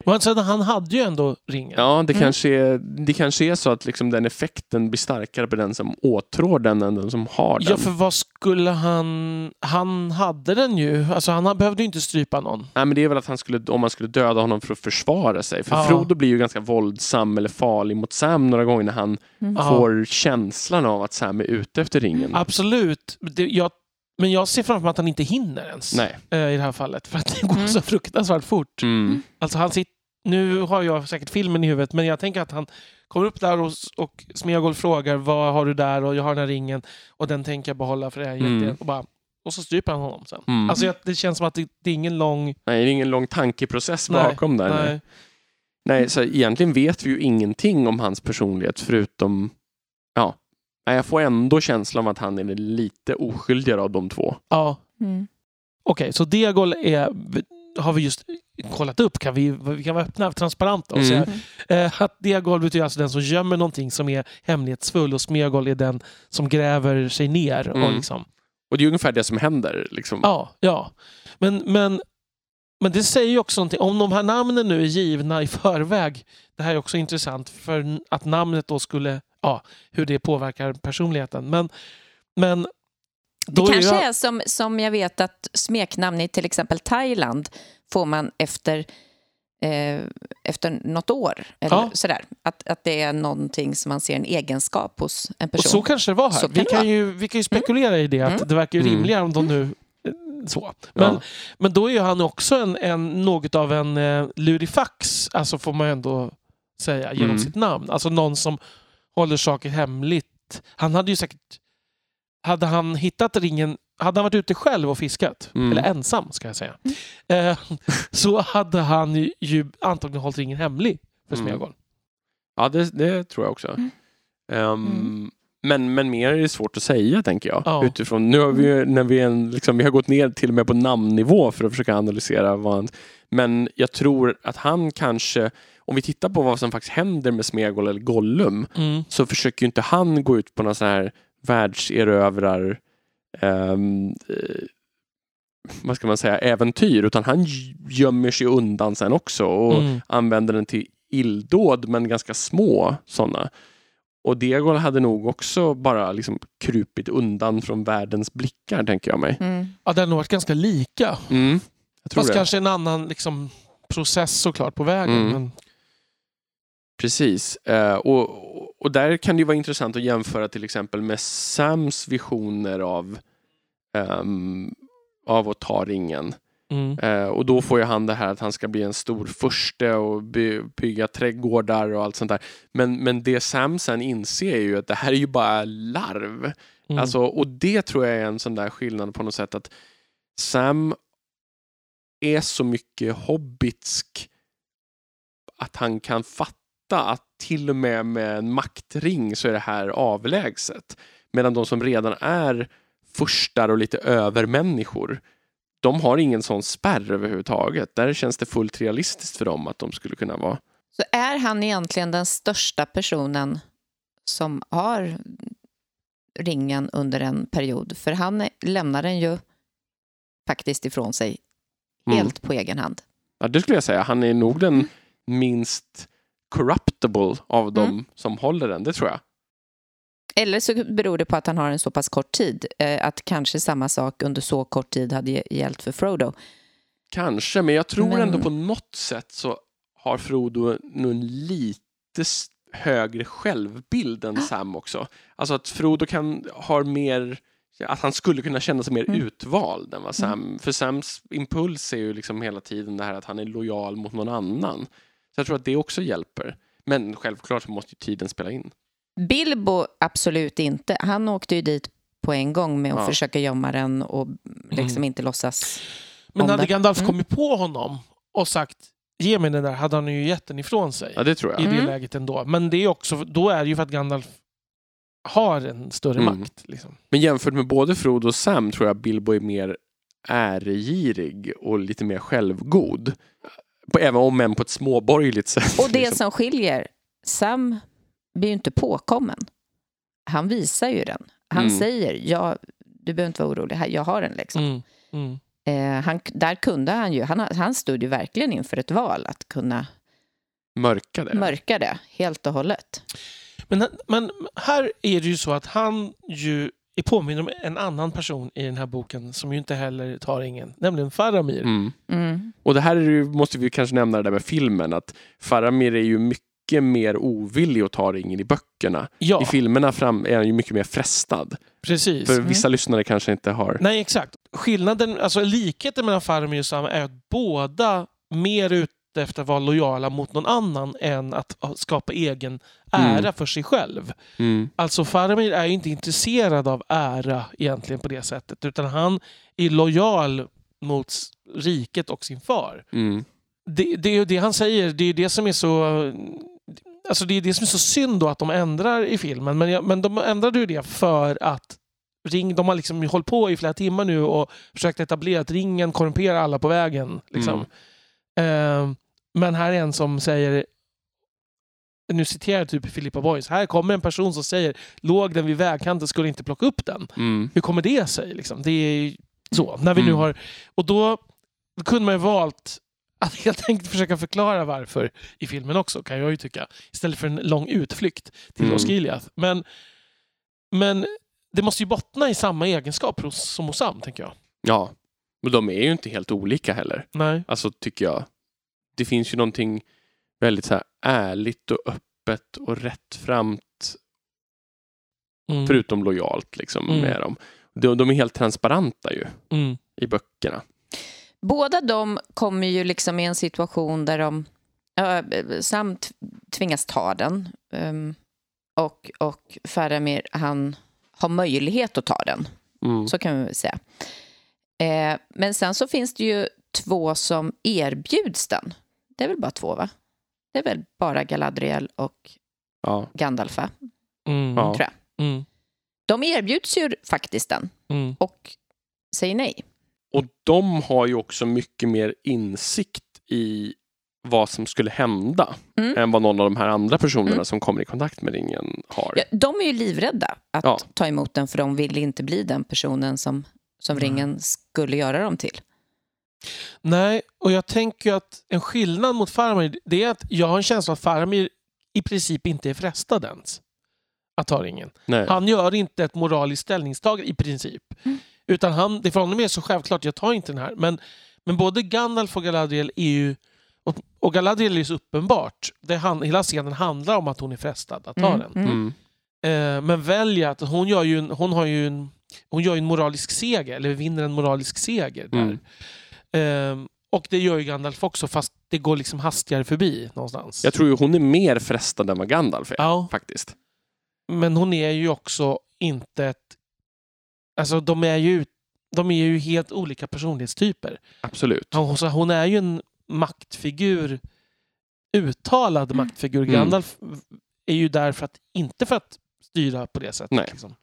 Men sen, han hade ju ändå ringen. Ja, det, Mm. kanske är, det kanske är så att liksom den effekten blir starkare på den som åtrår den än den som har den. Ja, för vad skulle han... Han hade den ju. Alltså, han behövde ju inte strypa någon. Nej, men det är väl att han skulle, om man skulle döda honom för att försvara sig. För Ja. Frodo blir ju ganska våldsam eller farlig mot Sam några gånger när han Mm. Ja. får känslan av att Sam är ute efter ringen. Absolut. Det, jag, men jag ser framför mig att han inte hinner ens Nej. eh, i det här fallet. För att det går Mm. så fruktansvärt fort. Mm. Alltså han sitter, nu har jag säkert filmen i huvudet, men jag tänker att han kommer upp där och, och Smeagol frågar vad har du där och jag har den här ringen och den tänker jag behålla för det här är Mm. Och, bara, och så stryper han honom sen. Mm. Alltså jag, det känns som att det, det är ingen lång... Nej, det är ingen lång tankeprocess Nej, bakom där. Nej. Nej. Nej, så egentligen vet vi ju ingenting om hans personlighet förutom, ja, Nej, jag får ändå känslan av att han är lite oskyldigare av de två. Ja, Mm. okej. så Diagol är, har vi just kollat upp. Kan vi, vi kan vara öppna och transparenta och Mm. säga eh, att Diagol betyder alltså den som gömmer någonting som är hemlighetsfull och Smeagol är den som gräver sig ner. Och Mm. liksom, Och det är ungefär det som händer. Liksom. Ja, ja. Men, men, men det säger ju också någonting. Om de här namnen nu är givna i förväg. Det här är också intressant för att namnet då skulle, ja, hur det påverkar personligheten. Men, men Det kanske är jag, är som, som jag vet att smeknamn i till exempel Thailand får man efter, eh, efter något år. Eller Ja. sådär. Att, att det är någonting som man ser en egenskap hos en och person. så kanske det var här. Kan vi, det kan vara. ju, vi kan ju spekulera i det, att Mm. det verkar ju Mm. rimligare om de nu eh, så. Men, Ja. men då är ju han också en, en, något av en eh, lurifax, alltså får man ju ändå säga, genom Mm. sitt namn. Alltså någon som håller saker hemligt. Han hade ju säkert... Hade han hittat ringen, hade han varit ute själv och fiskat, Mm. eller ensam ska jag säga, eh, så hade han ju- ju antagligen hållit ringen hemlig för Mm. Smeagol. Ja, det, det tror jag också. Mm. Mm. Men, men mer är det svårt att säga, tänker jag. Ja. Utifrån, nu har vi, ju- när vi, en, liksom, vi har gått ner till och med på namnnivå för att försöka analysera vad han... Men jag tror att han kanske, om vi tittar på vad som faktiskt händer med Smeagol eller Gollum, Mm. så försöker ju inte han gå ut på någon sån här världserövrar eh, vad ska man säga, äventyr, utan han gömmer sig undan sen också och Mm. använder den till illdåd, men ganska små sådana. Och Diegol hade nog också bara liksom krupit undan från världens blickar, tänker jag mig. Mm. Ja, det hade nog varit ganska lika. Mm, jag tror Fast det. kanske en annan liksom, process såklart på vägen. Mm. Men, Precis. Eh, och, och där kan det vara intressant att jämföra till exempel med Sams visioner av, ehm, av att ta ringen. mm. Eh, och då får ju han det här att han ska bli en stor furste och by, bygga trädgårdar och allt sånt där. Men, men det Sam sen inser är ju att det här är ju bara larv. Mm. Alltså, och det tror jag är en sån där skillnad på något sätt att Sam är så mycket hobbitsk att han kan fatta att till och med med en maktring så är det här avlägset. Medan de som redan är furstar och lite övermänniskor de har ingen sån spärr överhuvudtaget. Där känns det fullt realistiskt för dem att de skulle kunna vara. Så är han egentligen den största personen som har ringen under en period? För han lämnar den ju faktiskt ifrån sig Mm. helt på egen hand. Ja, det skulle jag säga. Han är nog den minst corruptible av Mm. som håller den. Det tror jag. Eller så beror det på att han har en så pass kort tid. Eh, att kanske samma sak under så kort tid hade gällt för Frodo. Kanske, men jag tror Men- ändå på något sätt så har Frodo nog en lite högre självbild än Sam också. Alltså att Frodo kan har mer att han skulle kunna känna sig mer Mm. utvald än vad Sam... För Sams impuls är ju liksom hela tiden det här att han är lojal mot någon annan. Så jag tror att det också hjälper. Men självklart så måste ju tiden spela in. Bilbo absolut inte. Han åkte ju dit på en gång med att Ja. försöka gömma den och liksom Mm. inte låtsas. Men hade det. Gandalf Mm. kommit på honom och sagt ge mig den där, hade han ju gett den ifrån sig. Ja, det tror jag. I det Mm. läget ändå. Men det är också, då är det ju för att Gandalf har en större Mm. makt. Liksom. Men jämfört med både Frodo och Sam tror jag Bilbo är mer äregirig och lite mer självgod. På, även om än på ett småborgerligt sätt. Och det liksom. som skiljer, Sam blir ju inte påkommen. Han visar ju den. Han Mm. säger, ja, du behöver inte vara orolig, jag har den. Liksom. Mm. Mm. Eh, han, där kunde han ju, han, han stod ju verkligen inför ett val att kunna Mörka det. mörka det helt och hållet. Men, men här är det ju så att han ju är påminn om en annan person i den här boken som ju inte heller tar ingen, nämligen Faramir. Mm. Mm. Och det här är ju, måste vi kanske nämna det där med filmen. Att Faramir är ju mycket mer ovillig att ta ringen i böckerna. Ja, I filmerna fram är han ju mycket mer frestad. precis. För vissa lyssnare kanske inte har... Nej, exakt. Skillnaden, alltså likheten mellan Faramir och Sam är att båda mer ute efter att vara lojala mot någon annan än att skapa egen ära Mm. för sig själv. Mm. Alltså Faramir är ju inte intresserad av ära egentligen på det sättet utan han är lojal mot riket och sin far. Mm. Det, det är ju det han säger, det är det som är så Alltså det är det som är så synd då att de ändrar i filmen. Men, jag, men de ändrade ju det för att Ring, de har liksom hållit på i flera timmar nu och försökt etablera att ringen korrumperar alla på vägen. Liksom. Eh, men här är en som säger nu citerar jag typ Filippa Boys. Här kommer en person som säger låg den vid vägkanten skulle inte plocka upp den. Mm. Hur kommer det sig? Liksom? Det är ju så. När vi nu Mm. har, och då, då kunde man ju valt att helt enkelt försöka förklara varför i filmen också, kan jag ju tycka. Istället för en lång utflykt till Mm. Osgiliath. Men, men det måste ju bottna i samma egenskap som hos Sam, tänker jag. Ja. Och de är ju inte helt olika heller. Nej. Alltså tycker jag. Det finns ju någonting väldigt så här ärligt och öppet och rättframt Mm. förutom lojalt liksom Mm. med dem. De, de är helt transparenta ju Mm. i böckerna. Båda de kommer ju liksom i en situation där de... Ja, Sam tvingas ta den. Um, och, och Faramir, han har möjlighet att ta den. Mm. Så kan vi väl säga. Eh, men sen så finns det ju två som erbjuds den. Det är väl bara två, va? Det är väl bara Galadriel och Ja. Gandalf, va? Mm. Tror jag. Mm. De erbjuds ju faktiskt den Mm. och säger nej. Och de har ju också mycket mer insikt i vad som skulle hända Mm. än vad någon av de här andra personerna Mm. som kommer i kontakt med ringen har. Ja, de är ju livrädda att Ja. ta emot den för de vill inte bli den personen som, som Mm. ringen skulle göra dem till. Nej, och jag tänker ju att en skillnad mot Faramir det är att jag har en känsla att Faramir i princip inte är frestad ens att ta ringen. Nej. Han gör inte ett moraliskt ställningstagande i princip. Mm. Utan han, det för honom är så självklart, jag tar inte den här. Men, men både Gandalf och Galadriel är ju... Och, och Galadriel är ju så uppenbart. Det han, hela scenen handlar om att hon är frestad att ta Mm, den. mm. Mm. Eh, men väljer att hon gör ju en, hon har ju en, hon gör ju en moralisk seger, eller vinner en moralisk seger. Där. Mm. Ehm, och det gör ju Gandalf också, fast det går liksom hastigare förbi någonstans. Jag tror ju hon är mer frestad än vad Gandalf är. Ja, Faktiskt. men hon är ju också inte ett... Alltså de är ju, de är ju helt olika personlighetstyper. Absolut. Hon, hon är ju en maktfigur, uttalad Mm. maktfigur. Mm. Gandalf är ju där för att, inte för att styra på det sättet. Nej. Liksom.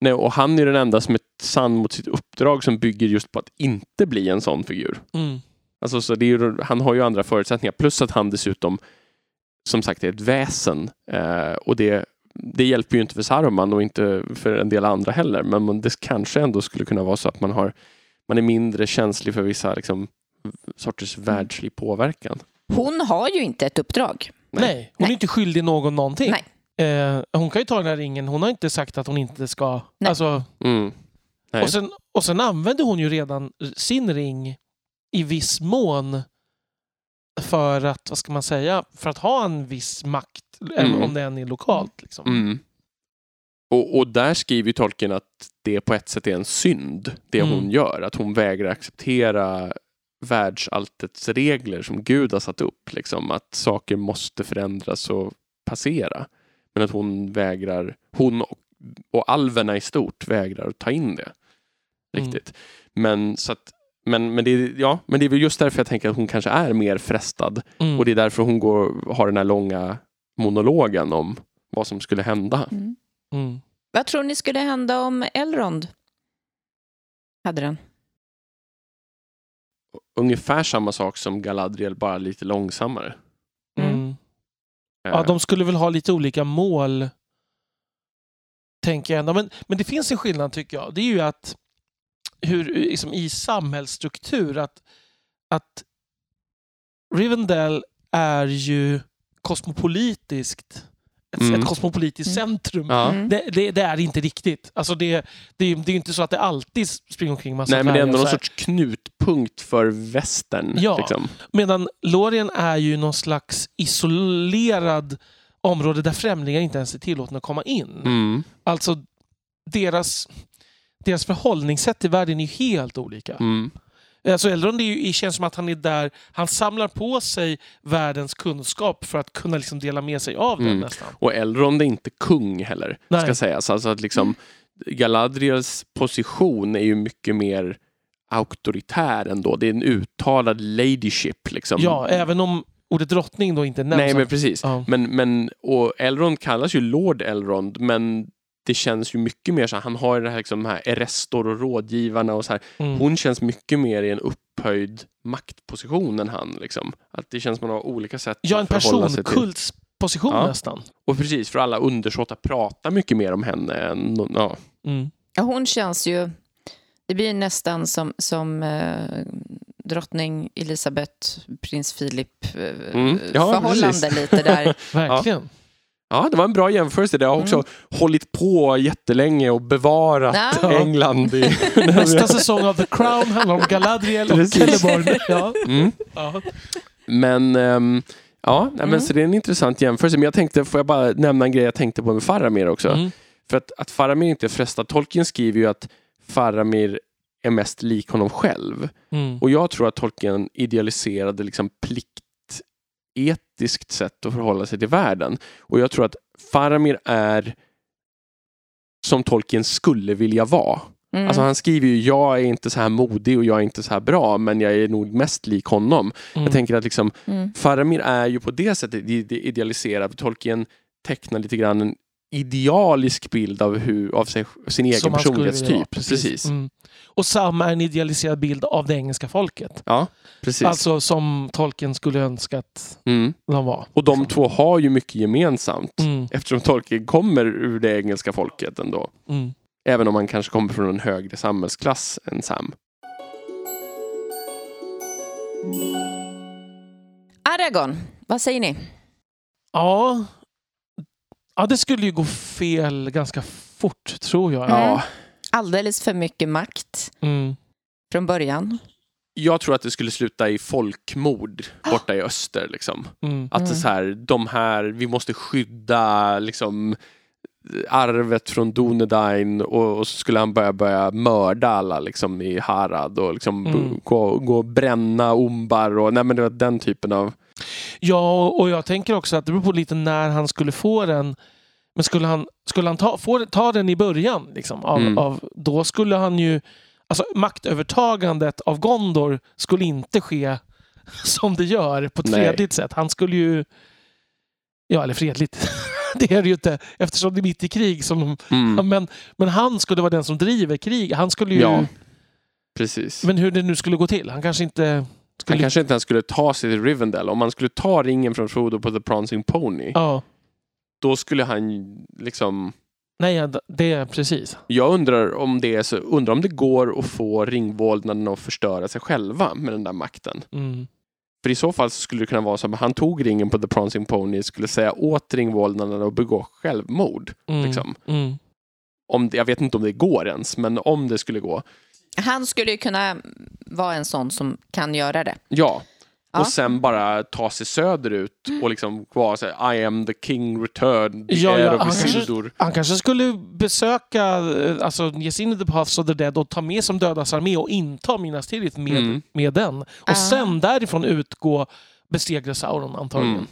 Nej, och han är den enda som är sann mot sitt uppdrag som bygger just på att inte bli en sån figur. Mm. Alltså, så det är ju, han har ju andra förutsättningar. Plus att han dessutom som sagt är ett väsen. Eh, och det, det hjälper ju inte för Saruman och inte för en del andra heller. Men man- det kanske ändå skulle kunna vara så att man, har, man är mindre känslig för vissa liksom, sorters världslig påverkan. Hon har ju inte ett uppdrag. Nej. hon är Nej. inte skyldig någon någonting. Nej. Eh, hon kan ju ta den här ringen. Hon har inte sagt att hon inte ska... Nej. Alltså, Mm. Nej. och, sen, och sen använder hon ju redan sin ring i viss mån för att, vad ska man säga, för att ha en viss makt, även Mm. om det än är lokalt. Liksom. Mm. Och, och där skriver ju tolken att det på ett sätt är en synd, det Mm. hon gör. Att hon vägrar acceptera världsalltets regler som Gud har satt upp. Liksom, att saker måste förändras och passera. Men att hon vägrar, hon och, och alverna i stort vägrar att ta in det. Riktigt. Men, så att, men, men, det, är- ja, men det är väl just därför jag tänker att hon kanske är mer frestad. Mm. Och det är därför hon går, har den här långa monologen om vad som skulle hända. Mm. Mm. Vad tror ni skulle hända om Elrond hade den? Ungefär samma sak som Galadriel, bara lite långsammare. Eh. Ja, de skulle väl ha lite olika mål. Tänker jag ändå. Men, men det finns en skillnad tycker jag. Det är ju att hur, liksom, i samhällsstruktur att, att Rivendell är ju kosmopolitiskt ett, Mm. ett kosmopolitiskt Mm. centrum. Mm. Det, det, det är inte riktigt. Alltså det, det, är- det är inte så att det alltid springer omkring massa Nej, men det är ändå någon sorts knutpunkt för västern. Ja. Liksom. Medan Lorien är ju någon slags isolerad område där främlingar inte ens är tillåtna att komma in. Mm. Alltså deras, deras förhållningssätt till världen är ju helt olika. Alltså Elrond är ju, känns som att han är där, han samlar på sig världens kunskap för att kunna liksom dela med sig av den Mm. nästan. Och Elrond är inte kung heller, Nej. ska sägas. Alltså att liksom, Galadriels position är ju mycket mer auktoritär ändå. Det är en uttalad ladyship. Liksom. Ja, även om ordet drottning då inte nämns. Nej, men precis. Ja. Men, men, och Elrond kallas ju Lord Elrond, men det känns ju mycket mer så här, han har ju det här, liksom, de här Erestor och rådgivarna och så här. Mm. Hon känns mycket mer i en upphöjd maktposition än han. Liksom. Att det känns som man har olika sätt Ja, en att förhålla sig till. personkultsposition Ja. nästan. Och precis, för alla undersåtar pratar mycket mer om henne än... Ja. Mm. Ja, hon känns ju... Det blir nästan som, som eh, drottning Elisabeth, prins Philip eh, Mm, ja, förhållande precis. lite där. Verkligen. ja, det var en bra jämförelse. Det har också hållit på jättelänge och bevarat Ja. England i... Nästa säsong av The Crown handlar om Galadriel och. Celeborn. Ja. mm. Ja. Men ehm, ja, nej, men Mm. så det är en intressant jämförelse. Men jag tänkte, får jag bara nämna en grej jag tänkte på med Faramir också? Mm. För att, att Faramir inte är frestad. Tolkien skriver ju att Faramir är mest lik honom själv. Mm. Och jag tror att Tolkien idealiserade liksom etiskt sätt att förhålla sig till världen. Och jag tror att Faramir är som Tolkien skulle vilja vara. Mm. Alltså han skriver ju, jag är inte så här modig och jag är inte så här bra, men jag är nog mest lik honom. Mm. Jag tänker att liksom, Mm. Faramir är ju på det sättet idealiserad. Tolkien tecknar lite grann en idealisk bild av, hur, av sig, sin egen Som vilja personlighetstyp. vara, Precis. Mm. Och Sam är en idealiserad bild av det engelska folket. Ja, precis. Alltså som Tolkien skulle önska att mm. de var. Och de två har ju mycket gemensamt. Mm. Eftersom Tolkien kommer ur det engelska folket ändå. Mm. Även om han kanske kommer från en högre samhällsklass än Sam. Aragorn, vad säger ni? Ja. Ja, det skulle ju gå fel ganska fort tror jag. Ja. Alldeles för mycket makt Mm. från början. Jag tror att det skulle sluta i folkmord borta i öster. Liksom. Mm. Att det är Mm. så här, de här, vi måste skydda liksom, arvet från Dunedain och, och så skulle han börja, börja mörda alla liksom, i Harad och liksom, Mm. gå, gå och bränna Ombar och nej, men det var den typen av... Ja, och jag tänker också att det beror på lite när han skulle få den. Men skulle han, skulle han ta, få, ta den i början, liksom, av, Mm. av, då skulle han ju... Alltså maktövertagandet av Gondor skulle inte ske som det gör på ett Nej. fredligt sätt. Han skulle ju... Ja, eller fredligt. det är det ju inte eftersom det är mitt i krig. Som, Mm. men, men han skulle vara den som driver krig. Han skulle ju... Ja, precis. Men hur det nu skulle gå till. Han kanske inte... Skulle, Han kanske inte ens skulle ta sig till Rivendell. Om man skulle ta ringen från Frodo på The Prancing Pony, Ja, då skulle han liksom... nej, det är precis. Jag undrar om det så, undrar om det går att få ringvålnaderna att förstöra sig själva med den där makten. Mm. För i så fall så skulle det kunna vara som att han tog ringen på The Prancing Pony skulle säga åt ringvålnaderna att begå självmord. Mm. Liksom. Mm. Om det, jag vet inte om det går ens, men om det skulle gå. Han skulle ju kunna vara en sån som kan göra det. Ja. Ja. Och sen bara ta sig söderut och liksom vara så här, I am the king returned, Ja, ja, han kanske-. Han kanske skulle besöka, eh, alltså ge sig in i The Paths of the Dead och ta med som dödas armé och inta Minas Tirith med, Mm. med den. Och Ah. sen därifrån utgå besegra Sauron antagligen. Mm.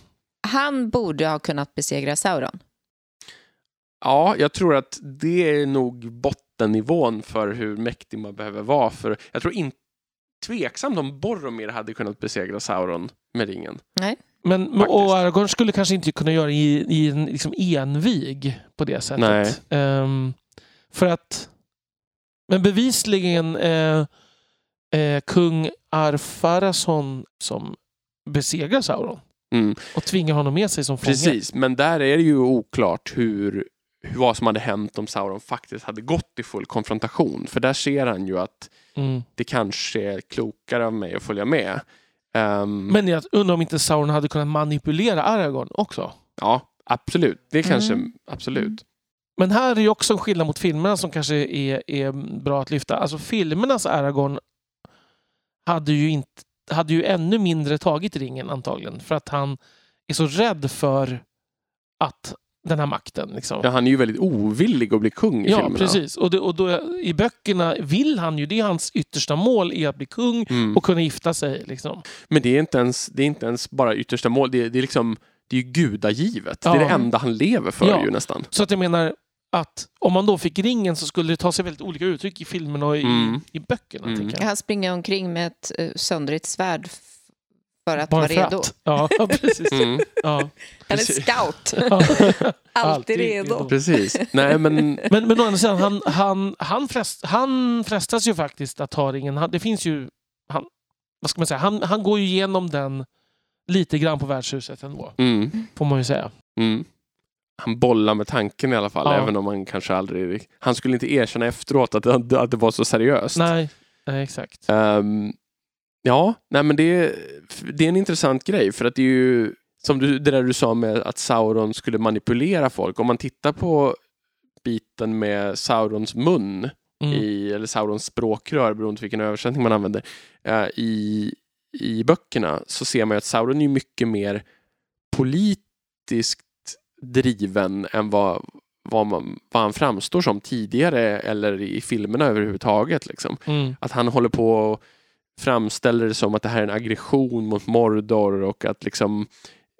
Han borde ha kunnat besegra Sauron. Ja, jag tror att det är nog bottennivån för hur mäktig man behöver vara. För jag tror inte tveksamt om Boromir hade kunnat besegra Sauron med ringen. Men, men- Faktiskt. och Aragorn skulle kanske inte kunna göra i, i en liksom envig på det sättet. Ehm, för att... Men bevisligen eh, eh, kung Arfarason som besegrar Sauron Mm. och tvingar honom med sig som fånge. Precis, men där är det ju oklart hur vad som hade hänt om Sauron faktiskt hade gått i full konfrontation. För där ser han ju att Mm. det kanske är klokare av mig att följa med. Ehm, Men jag undrar om inte Sauron hade kunnat manipulera Aragorn också. Ja, absolut. Det kanske, Mm. absolut. Men här är ju också en skillnad mot filmerna som kanske är, är bra att lyfta. Alltså filmernas Aragorn hade ju, inte, hade ju ännu mindre tagit ringen antagligen. För att han är så rädd för att den här makten. Liksom. Ja, han är ju väldigt ovillig att bli kung i Ja, filmerna. precis. Och, det, och då, i böckerna vill han ju, det är hans yttersta mål, är att bli kung Mm. och kunna gifta sig. Liksom. Men det är, inte ens, det är inte ens bara yttersta mål. Det är, det är liksom det är ju gudagivet. Det Ja. är det enda han lever för Ja. ju nästan. Så att jag menar att om man då fick ringen så skulle det ta sig väldigt olika uttryck i filmerna och i, Mm. i böckerna. Mm. Han springer omkring med ett uh, söndrigt svärd för att Bara vara för redo. att. Ja, precis. Mm. Ja. Han är Precis. scout. Ja. Alltid redo. Precis. Nej, men Men, men å andra sidan, han, han, han, frest, han frestas ju faktiskt att ta ringen. Han, det finns ju... Han, vad ska man säga? Han, han går ju igenom den lite grann på värdshuset ändå, mm, får man ju säga. mm. han bollar med tanken i alla fall. Ja. Även om han kanske aldrig... Han skulle inte erkänna efteråt att det, att det var så seriöst. Nej, nej exakt. Ehm, ja, nej men det är, det är en intressant grej för att det är ju som du, det där du sa med att Sauron skulle manipulera folk. Om man tittar på biten med Saurons mun Mm. i, eller Saurons språkrör beroende på vilken översättning man använder eh, i, i böckerna så ser man ju att Sauron är mycket mer politiskt driven än vad, vad, man, vad han framstår som tidigare eller i filmerna överhuvudtaget. Liksom Mm. att han håller på och framställer det som att det här är en aggression mot Mordor och att liksom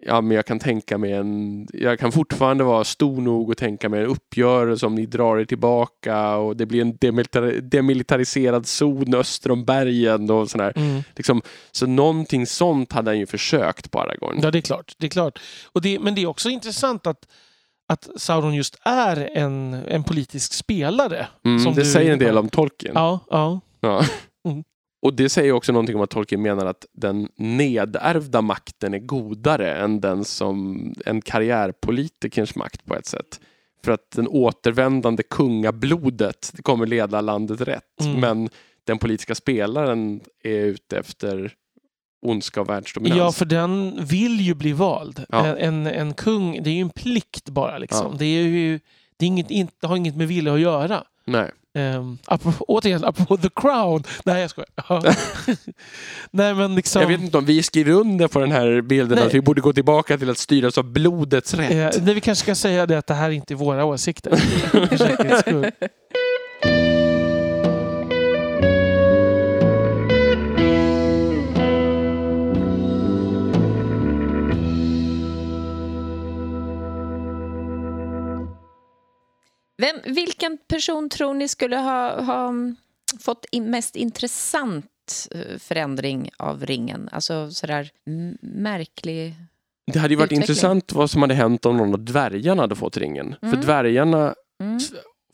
Ja, men jag kan tänka mig en... Jag kan fortfarande vara stor nog och tänka mig en uppgörelse om ni drar er tillbaka och det blir en demilitar demilitariserad zon öster om bergen och sådär. Mm. Liksom, så någonting sånt hade han ju försökt på Aragorn. Ja, det är klart. Det är klart. Och det, men det är också intressant att, att Sauron just är en, en politisk spelare. Mm, som det du- säger en del om Tolkien. Ja, ja. Ja. Och det säger också någonting om att Tolkien menar att den nedärvda makten är godare än den som en karriärpolitikers makt på ett sätt. För att den återvändande kungablodet det kommer leda landet rätt. Mm. Men den politiska spelaren är ute efter ondska och världsdominans. ja, för den vill ju bli vald. Ja. En, en, kung, det är ju en plikt bara. Liksom. Ja. Det, är ju, det, är inget, inte, har inget med vilja att göra. Nej. Um, apropå, återigen, apropå The Crown. Nej, jag skojar. Ja. Nej, men liksom... Jag vet inte om vi skriver under på den här bilden Nej. att vi borde gå tillbaka till att styras av blodets rätt. Eh, nej, vi kanske ska säga det att det här är inte är våra åsikter. Vem, vilken person tror ni skulle ha, ha fått in, mest intressant eh, förändring av ringen? Alltså sådär märklig... Det hade ju varit Utveckling. intressant vad som hade hänt om någon av dvärgarna hade fått ringen. För Mm. dvärgarna Mm.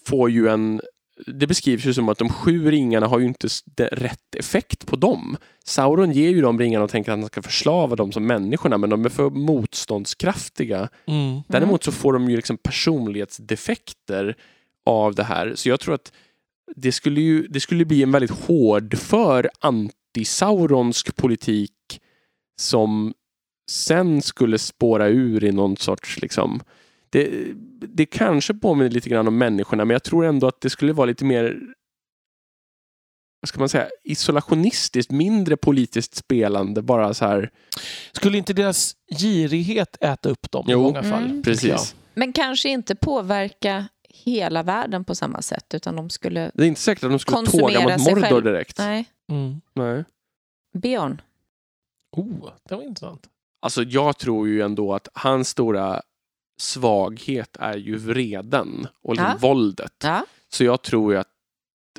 får ju en... Det beskrivs ju som att de sju ringarna har ju inte rätt effekt på dem. Sauron ger ju de ringarna och tänker att han ska förslava dem som människorna men de är för motståndskraftiga. Mm. Däremot så får de ju liksom personlighetsdefekter av det här. Så jag tror att det skulle ju det skulle bli en väldigt hård för antisauronsk politik som sen skulle spåra ur i någon sorts liksom det, det kanske påminner lite grann om människorna men jag tror ändå att det skulle vara lite mer vad ska man säga, isolationistiskt, mindre politiskt spelande, bara så här. Skulle inte deras girighet äta upp dem i Jo. många fall? Mm. Precis. Men kanske inte påverka hela världen på samma sätt, utan de skulle... Det är inte säkert att de skulle tåga mot Mordor själv. direkt. Nej. Mm. Nej. Björn. Oh, det var intressant. Alltså jag tror ju ändå att hans stora svaghet är ju vreden och liksom Ja. våldet. Ja. Så jag tror ju att...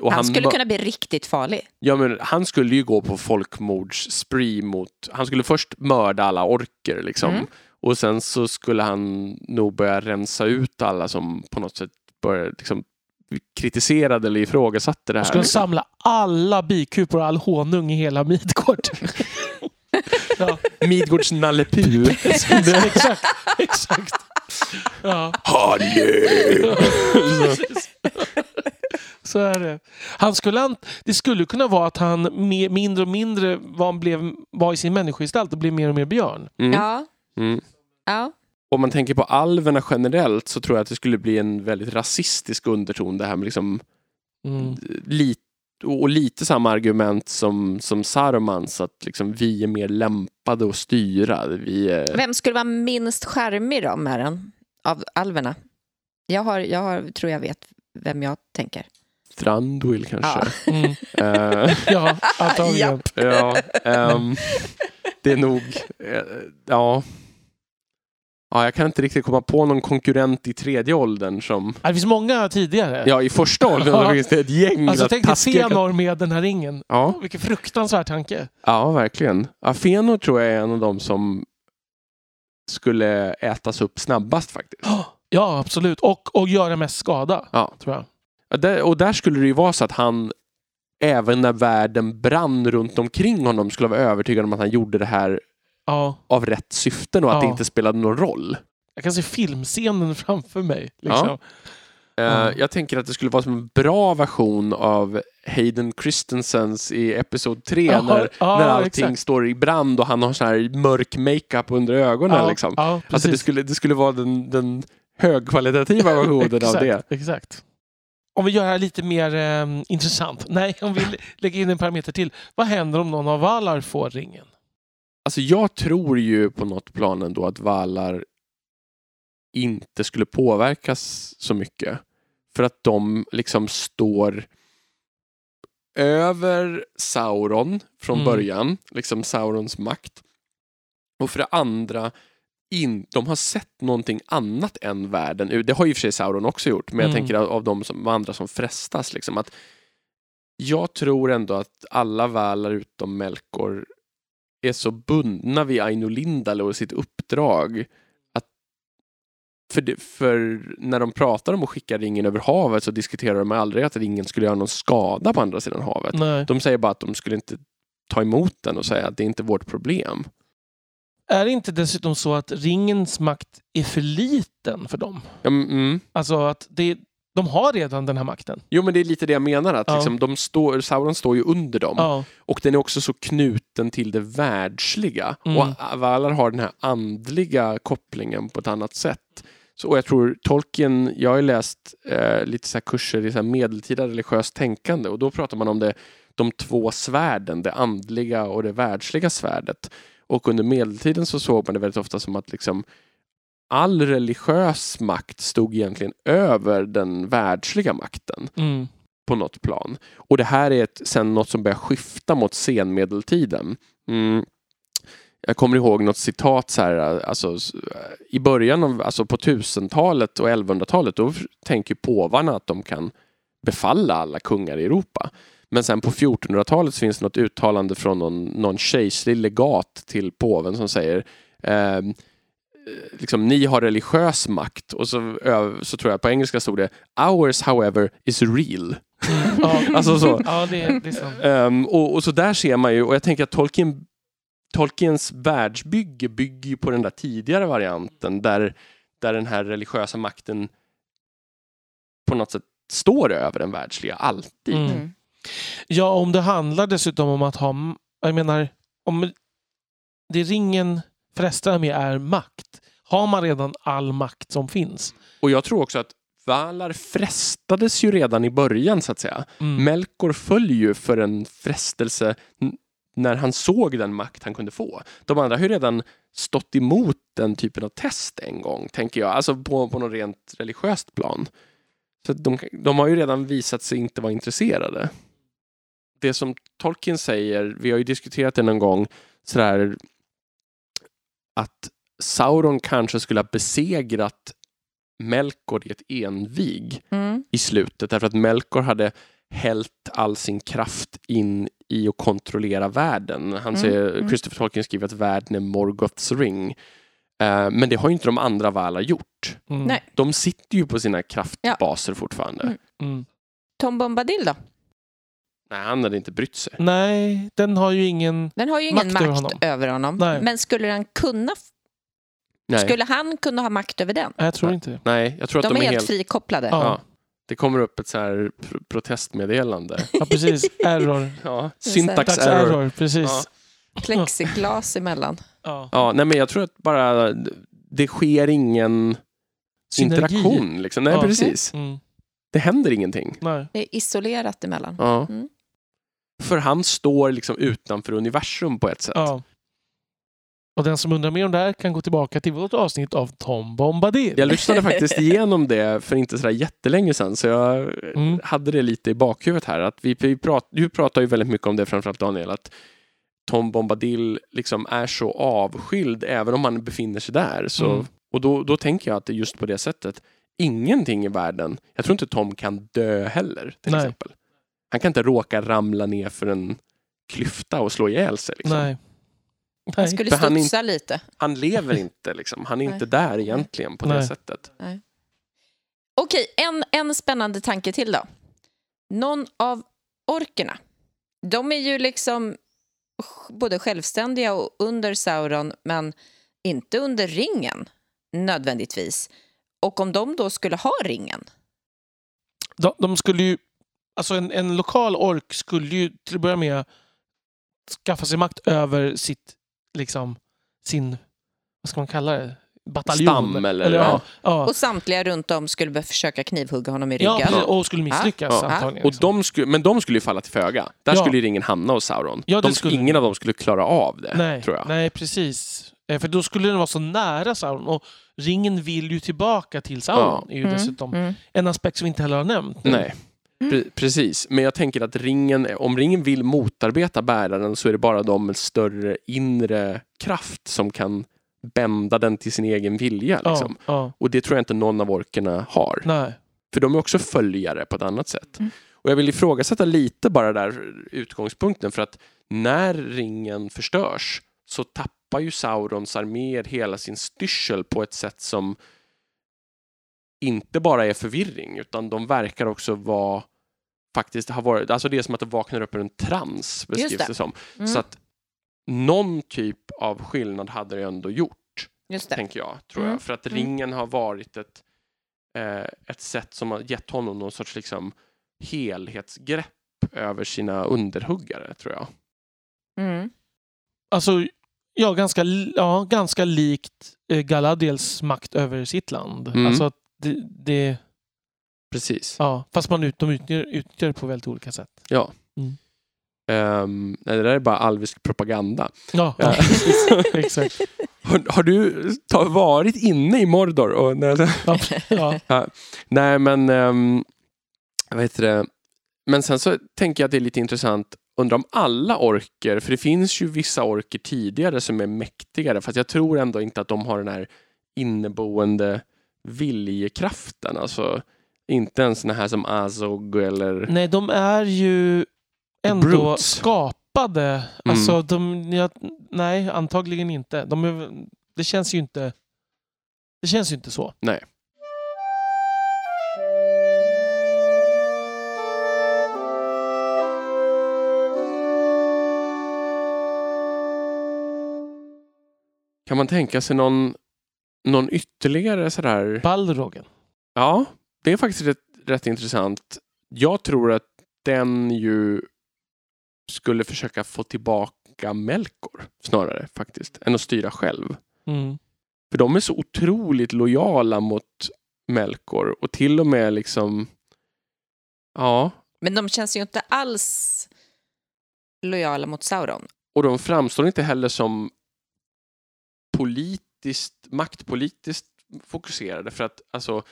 och Han skulle kunna bli riktigt farlig. ja, men han skulle ju gå på folkmordsspree mot... Han skulle först mörda alla orker liksom. Mm. Och sen så skulle han nog börja rensa ut alla som på något sätt började liksom kritiserade eller ifrågasatte det De här. skulle samla alla bikupor och all honung i hela Midgård. ja, Midgårds Nalle exakt. exakt. Ja. Så är det. Han skulle, det skulle kunna vara att han mer, mindre och mindre var, blev, var i sin människogestalt och blev mer och mer björn. Mm. Ja. Mm. ja. Om man tänker på alverna generellt så tror jag att det skulle bli en väldigt rasistisk underton det här med liksom Mm. Och lite samma argument som, som Sarumans att liksom vi är mer lämpade att styra. Vi är, Vem skulle vara minst charmig då med den? Av alverna? Jag, har, jag har, tror jag vet vem jag tänker. Thranduil kanske. Mm. Eh, Ja, antagligen. Ja, ehm, det är nog, eh, ja. Ja, jag kan inte riktigt komma på någon konkurrent i tredje åldern som, Det finns många tidigare. ja i första åldern Ja. finns det ett gäng alltså tänk dig Fëanor med den här ringen. Ja, Vilken fruktansvärd tanke. ja, verkligen. Ja, Fëanor tror jag är en av dem som skulle ätas upp snabbast faktiskt. Ja, absolut. Och, och göra mest skada, Ja. tror jag. Ja, där, och där skulle det ju vara så att han även när världen brann runt omkring honom skulle vara övertygad om att han gjorde det här Ja. av rätt syften och att Ja. det inte spelade någon roll. Jag kan se filmscenen framför mig. Liksom. Ja. Jag tänker att det skulle vara som en bra version av Hayden Christensens i Episod 3 Ja, när, ja, när allting exakt. står i brand och han har sån här mörk makeup under ögonen. Ja, liksom. ja, Alltså det skulle, det skulle vara den, den högkvalitativa versionen av det. Exakt, exakt. Om vi gör det här lite mer eh, intressant. Nej, om vi lä- lägger in en parameter till. Vad händer om någon av Valar får ringen? Alltså jag tror ju på något plan ändå att Valar inte skulle påverkas så mycket. För att de liksom står över Sauron från Mm. början, liksom Saurons makt. Och för det andra in, de har sett någonting annat än världen. Det har ju för sig Sauron också gjort, men jag Mm. tänker av, de som, andra som frestas. Liksom, att jag tror ändå att alla välar utom Melkor är så bundna vid Aino Lindale och sitt uppdrag. Att för, det, för när de pratar om att skicka ringen över havet så diskuterar de aldrig att ringen skulle göra någon skada på andra sidan havet. Nej. De säger bara att de skulle inte ta emot den och säga att det är inte vårt problem. Är det inte dessutom så att ringens makt är för liten för dem? Mm. Alltså att det, de har redan den här makten. Jo men det är lite det jag menar, att Ja. liksom, de står, Sauron står ju under dem. Ja. Och den är också så knuten till det världsliga. Mm. Och Valar har den här andliga kopplingen på ett annat sätt. Så, och jag tror Tolkien, jag har läst eh, lite så kurser i så medeltida religiöst tänkande och då pratar man om det, de två svärden, det andliga och det världsliga svärdet. Och under medeltiden så såg man det väldigt ofta som att liksom all religiös makt stod egentligen över den världsliga makten Mm. på något plan. Och det här är ett, sen något som börjar skifta mot senmedeltiden. Mm. Jag kommer ihåg något citat så här, alltså, i början av, alltså på 1000-talet och 1100-talet, då tänker påvarna att de kan befalla alla kungar i Europa. Men sen på 1400-talet så finns det något uttalande från någon, någon kejserlig legat till påven som säger eh, liksom, ni har religiös makt och så, så tror jag på engelska stod det Ours however is real. Ja. Alltså så. Ja, det, är- det är sant. Ehm, och, och så där ser man ju, och jag tänker att Tolkien, Tolkiens världsbygge bygger ju på den där tidigare varianten där, där den här religiösa makten på något sätt står över den världsliga, alltid. Mm. Mm. Ja, om det handlar dessutom om att ha... Jag menar, om det ringen frestar med är makt. Har man redan all makt som finns? Och jag tror också att Valar frestades ju redan i början så att säga. Mm. Melkor föll ju för en frestelse när han såg den makt han kunde få. De andra har ju redan stått emot den typen av test en gång, tänker jag. Alltså på, på något rent religiöst plan. Så de, de har ju redan visat sig inte vara intresserade. Det som Tolkien säger, vi har ju diskuterat det någon gång, sådär att Sauron kanske skulle ha besegrat Melkor i ett envig Mm. i slutet därför att Melkor hade hällt all sin kraft in i att kontrollera världen. Han Mm, säger, mm. Christopher Tolkien skriver att världen är Morgoths ring. Eh, men det har ju inte de andra Valar gjort. Mm. Nej. De sitter ju på sina kraftbaser fortfarande. Mm. Mm. Tom Bombadil då? Nej, han hade inte brytt sig. Nej, den har ju ingen... Den har ju ingen Makt makt, över honom. över honom. Nej. Men skulle den kunna... Nej, Skulle han kunna ha makt över den? Nej, jag tror inte det. Nej jag tror att De, de, är är helt helt... frikopplade. Ja. Ja. Det kommer upp ett så här pr- protestmeddelande. Ja, precis. Error. Ja, syntax error. error. Precis. Ja. Plexiglas emellan. Ja. Ja, nej men jag tror att bara det sker ingen Synergi. interaktion. Liksom. Nej, Ja. precis. Mm. Det händer ingenting. Nej. Det är isolerat emellan. Ja. Mm. För han står liksom utanför universum på ett sätt. Ja. Och den som undrar mer om det här kan gå tillbaka till vårt avsnitt av Tom Bombadil. Jag lyssnade faktiskt igenom det för inte så jättelänge sedan så jag Mm. hade det lite i bakhuvudet här. Att vi, vi prat, du pratar ju väldigt mycket om det framförallt Daniel, att Tom Bombadil liksom är så avskild även om han befinner sig där. Så, Mm. Och då, då tänker jag att det är just på det sättet. Ingenting i världen, jag tror inte Tom kan dö heller till Nej. exempel. Han kan inte råka ramla ner för en klyfta och slå ihjäl sig. Liksom. Nej. Han Nej. skulle För han studsa lite. Han lever inte, liksom. han är Nej. inte där egentligen på det Nej. sättet. Okej, en, en spännande tanke till då. Någon av orkerna, de är ju liksom både självständiga och under Sauron, men inte under ringen nödvändigtvis. Och om de då skulle ha ringen, De, de skulle ju... Alltså en, en lokal ork skulle ju till att börja med skaffa sig makt över sitt, liksom, sin, vad ska man kalla det? Bataljon. Stam eller- ja. ja. Ja. och samtliga runt om skulle försöka knivhugga honom i Ja, ryggen. precis, och skulle misslyckas Ja. antagligen. Och de skulle, men de skulle ju falla till föga. Där Ja. skulle ju ringen hamna hos Sauron. Ja, de, skulle ingen av dem skulle klara av det, nej, tror jag. nej, precis. Eh, För då skulle den vara så nära Sauron. Och ringen vill ju tillbaka till Sauron. är ju Mm, dessutom mm. en aspekt som vi inte heller har nämnt. Nej. Pre- precis, men jag tänker att ringen, om ringen vill motarbeta bäraren så är det bara de med större inre kraft som kan bända den till sin egen vilja. Liksom. Ja, ja, Och det tror jag inte någon av orkerna har. nej. För de är också följare på ett annat sätt. Mm. Och jag vill ifrågasätta lite bara där utgångspunkten för att när ringen förstörs så tappar ju Saurons arméer hela sin styrsel på ett sätt som inte bara är förvirring utan de verkar också vara faktiskt har varit, alltså det är som att de vaknar upp ur en trans beskrivs det. det som. Mm. Så att någon typ av skillnad hade det ändå gjort Just det. tänker jag. Tror Mm. jag. För att Mm. ringen har varit ett, eh, ett sätt som har gett honom någon sorts liksom, helhetsgrepp över sina underhuggare, tror jag. Mm. Alltså, ja, ganska, ja, ganska likt eh, Galadriels makt över sitt land. Mm. Alltså, att det, det, Precis. ja, fast man ut, de utnyttjar, utnyttjar det på väldigt olika sätt. Ja. Mm. Ehm, nej, det där är bara alvisk propaganda. Ja, Ja. ja. exakt. Har, har du ta, varit inne i Mordor? Och, nej, Ja, ja. nej, men um, vad heter det? Men sen så tänker jag att det är lite intressant. Undrar om alla orker, för det finns ju vissa orker tidigare som är mäktigare, fast jag tror ändå inte att de har den här inneboende viljekraften. Alltså inte ens såna här som Azog eller... Nej, de är ju ändå Brutes. skapade. Alltså, de, ja, nej, antagligen inte. De är, det känns ju inte det känns ju inte så. Nej. Kan man tänka sig någon, någon ytterligare sådär... Balrogen. Ja, det är faktiskt rätt, rätt intressant. Jag tror att den ju skulle försöka få tillbaka Melkor snarare faktiskt, än att styra själv. Mm. För de är så otroligt lojala mot Melkor och till och med liksom Ja, Men de känns ju inte alls lojala mot Sauron. och de framstår inte heller som politiskt, maktpolitiskt fokuserade för att alltså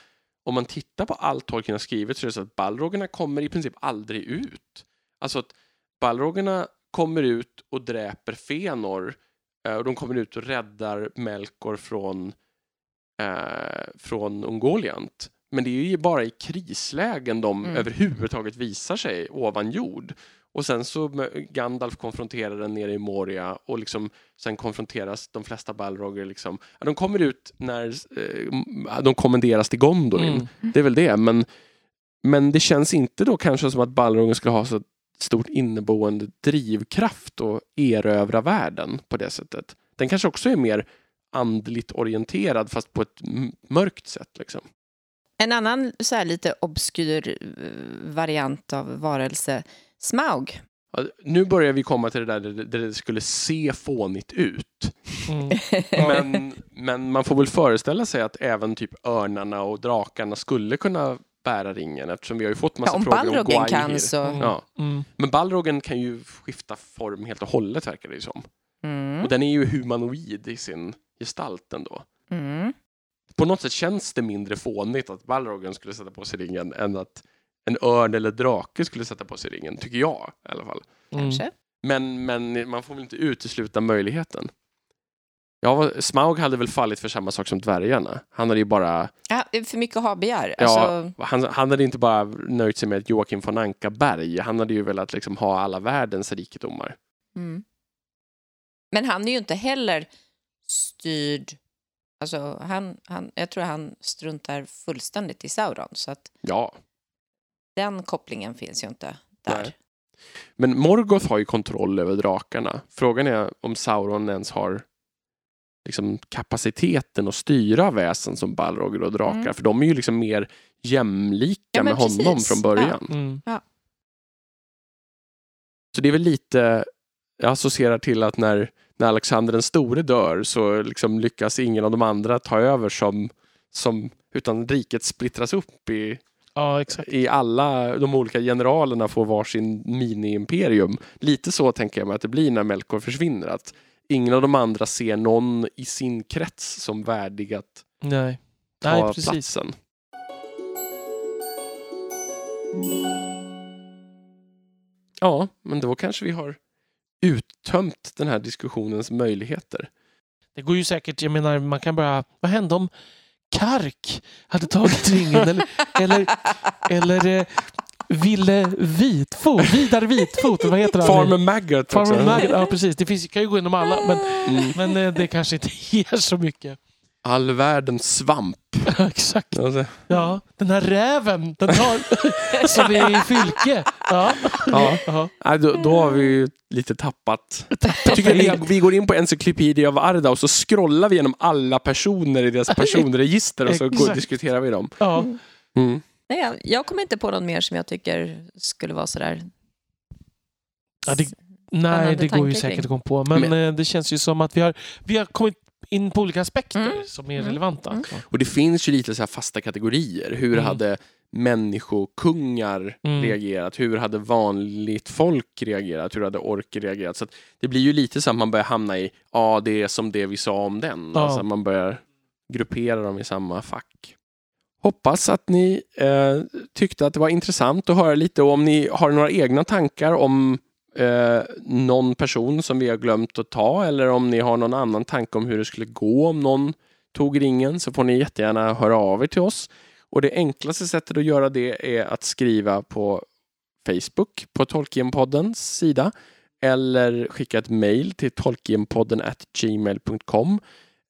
om man tittar på allt Tolkien har skrivit så är det så att Balrogerna kommer i princip aldrig ut. Alltså att Balrogerna kommer ut och dräper Fëanor eh, och de kommer ut och räddar Melkor från, eh, från Ungoliant. Men det är ju bara i krislägen de Mm. överhuvudtaget visar sig ovan jord. Och sen så Gandalf konfronterar den nere i Moria och liksom sen konfronteras de flesta Balroger liksom. De kommer ut när eh, de kommenderas till Gondolin. Mm. Det är väl det, men, men det känns inte då kanske som att Balrogen skulle ha så stort inneboende drivkraft och erövra världen på det sättet. Den kanske också är mer andligt orienterad fast på ett mörkt sätt. Liksom. En annan så här lite obskyr eh, variant av varelse, Smaug. Ja, Nu börjar vi komma till det där där det skulle se fånigt ut. Mm. Men, men man får väl föreställa sig att även typ örnarna och drakarna skulle kunna bära ringen eftersom vi har ju fått massa Ja, om frågor om Balrogen Gwaihir. kan så... Mm. Ja. Mm. Men Balrogen kan ju skifta form helt och hållet verkar det ju som. Mm. Och den är ju humanoid i sin gestalt ändå. Mm. På något sätt känns det mindre fånigt att Balrogen skulle sätta på sig ringen än att en örn eller drake skulle sätta på sig ringen, tycker jag i alla fall. Mm. Kanske. Men, men man får väl inte utesluta möjligheten. Ja, Smaug hade väl fallit för samma sak som dvärgarna. Han hade ju bara, Ja, för mycket ha-begär. ja, Alltså, han, han hade inte bara nöjt sig med ett Joakim von Anka-berg. Han hade ju velat liksom ha alla världens rikedomar. mm. Men han är ju inte heller styrd... Alltså, han, han, jag tror han struntar fullständigt i Sauron. Så att Ja, den kopplingen finns ju inte där. Nej. men Morgoth har ju kontroll över drakarna. Frågan är om Sauron ens har liksom kapaciteten att styra väsen som Balrog och drakar. Mm. För de är ju liksom mer jämlika Ja, med honom precis. från början. Mm. Så det är väl lite, jag associerar till att när, när Alexander den store dör så liksom lyckas ingen av de andra ta över som, som utan riket splittras upp i, Ja, exakt. i alla de olika generalerna får varsin mini-imperium. Lite så tänker jag mig att det blir när Melkor försvinner. Att ingen av de andra ser någon i sin krets som värdig att Nej. ta Nej, precis. platsen. Ja, men då kanske vi har uttömt den här diskussionens möjligheter. Det går ju säkert, jag menar, man kan bara... Vad hände om Kark hade tagit ringen? Eller, eller, eller eh, Ville Vitfot, Vidar Vitfot, vad heter han? Farmer Maggot. Farmer Maggot, ja precis. Det finns, kan ju gå inom alla, men, Mm. men eh, det kanske inte ger så mycket. All världens svamp. Exakt. Alltså, Ja, den här räven, den har, som är i Fylke. Ja. Ja. Ja. Nej, då, då har vi ju lite tappat. Jag tycker vi, vi går in på Encyclopedia av Arda och så scrollar vi igenom alla personer i deras personregister och så går, diskuterar vi dem. Ja. Mm. Nej, jag- kommer inte på någon mer som jag tycker skulle vara sådär... Ja, det- Nej, det går ju säkert att komma på. Men, Men- eh, det känns ju som att vi har, vi har kommit in på olika aspekter Mm. som är Mm. relevanta. Mm. Och det finns ju lite så här fasta kategorier. Hur Mm. hade människokungar Mm. reagerat? Hur hade vanligt folk reagerat? Hur hade orker reagerat? Så att det blir ju lite så att man börjar hamna i, ja det är som det vi sa om den. Ja. Alltså man börjar gruppera dem i samma fack. Hoppas att ni eh, tyckte att det var intressant att höra lite och om ni har några egna tankar om eh, någon person som vi har glömt att ta eller om ni har någon annan tanke om hur det skulle gå om någon tog ringen så får ni jättegärna höra av er till oss. Och det enklaste sättet att göra det är att skriva på Facebook på Tolkienpoddens sida eller skicka ett mejl till tolkienpodden gmail.com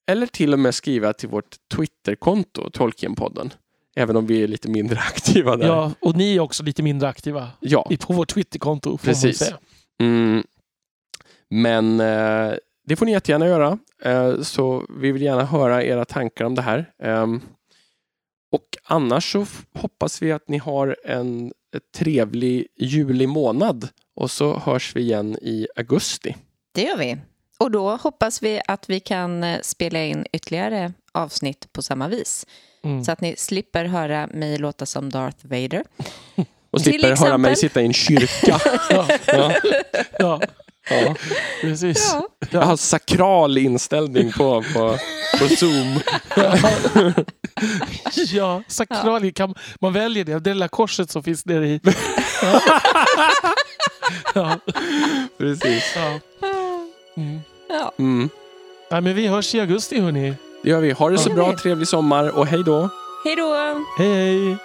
eller till och med skriva till vårt Twitterkonto Tolkienpodden. Även om vi är lite mindre aktiva där. Ja, och ni är också lite mindre aktiva ja. på vårt Twitterkonto. Precis. Mm. Men eh, det får ni jättegärna göra. Eh, så vi vill gärna höra era tankar om det här. Ehm, och annars så hoppas vi att ni har en trevlig juli månad. Och så hörs vi igen i augusti. Det gör vi. Och då hoppas vi att vi kan eh, spela in ytterligare avsnitt på samma vis. Mm. Så att ni slipper höra mig låta som Darth Vader. Och slipper höra mig exempel. sitta i en kyrka. Ja, ja, ja, ja. precis. Ja. Jag har sakral inställning på, på, på Zoom. Ja, sakral, kan, man väljer det. Det lilla korset som finns nere i. Ja. Precis. Ja. Mm. Ja. Mm. Nej, men vi hörs i augusti hörni. Det gör vi. Ha det så Ja. bra, trevlig sommar och hej då. Hej då! Hej hej!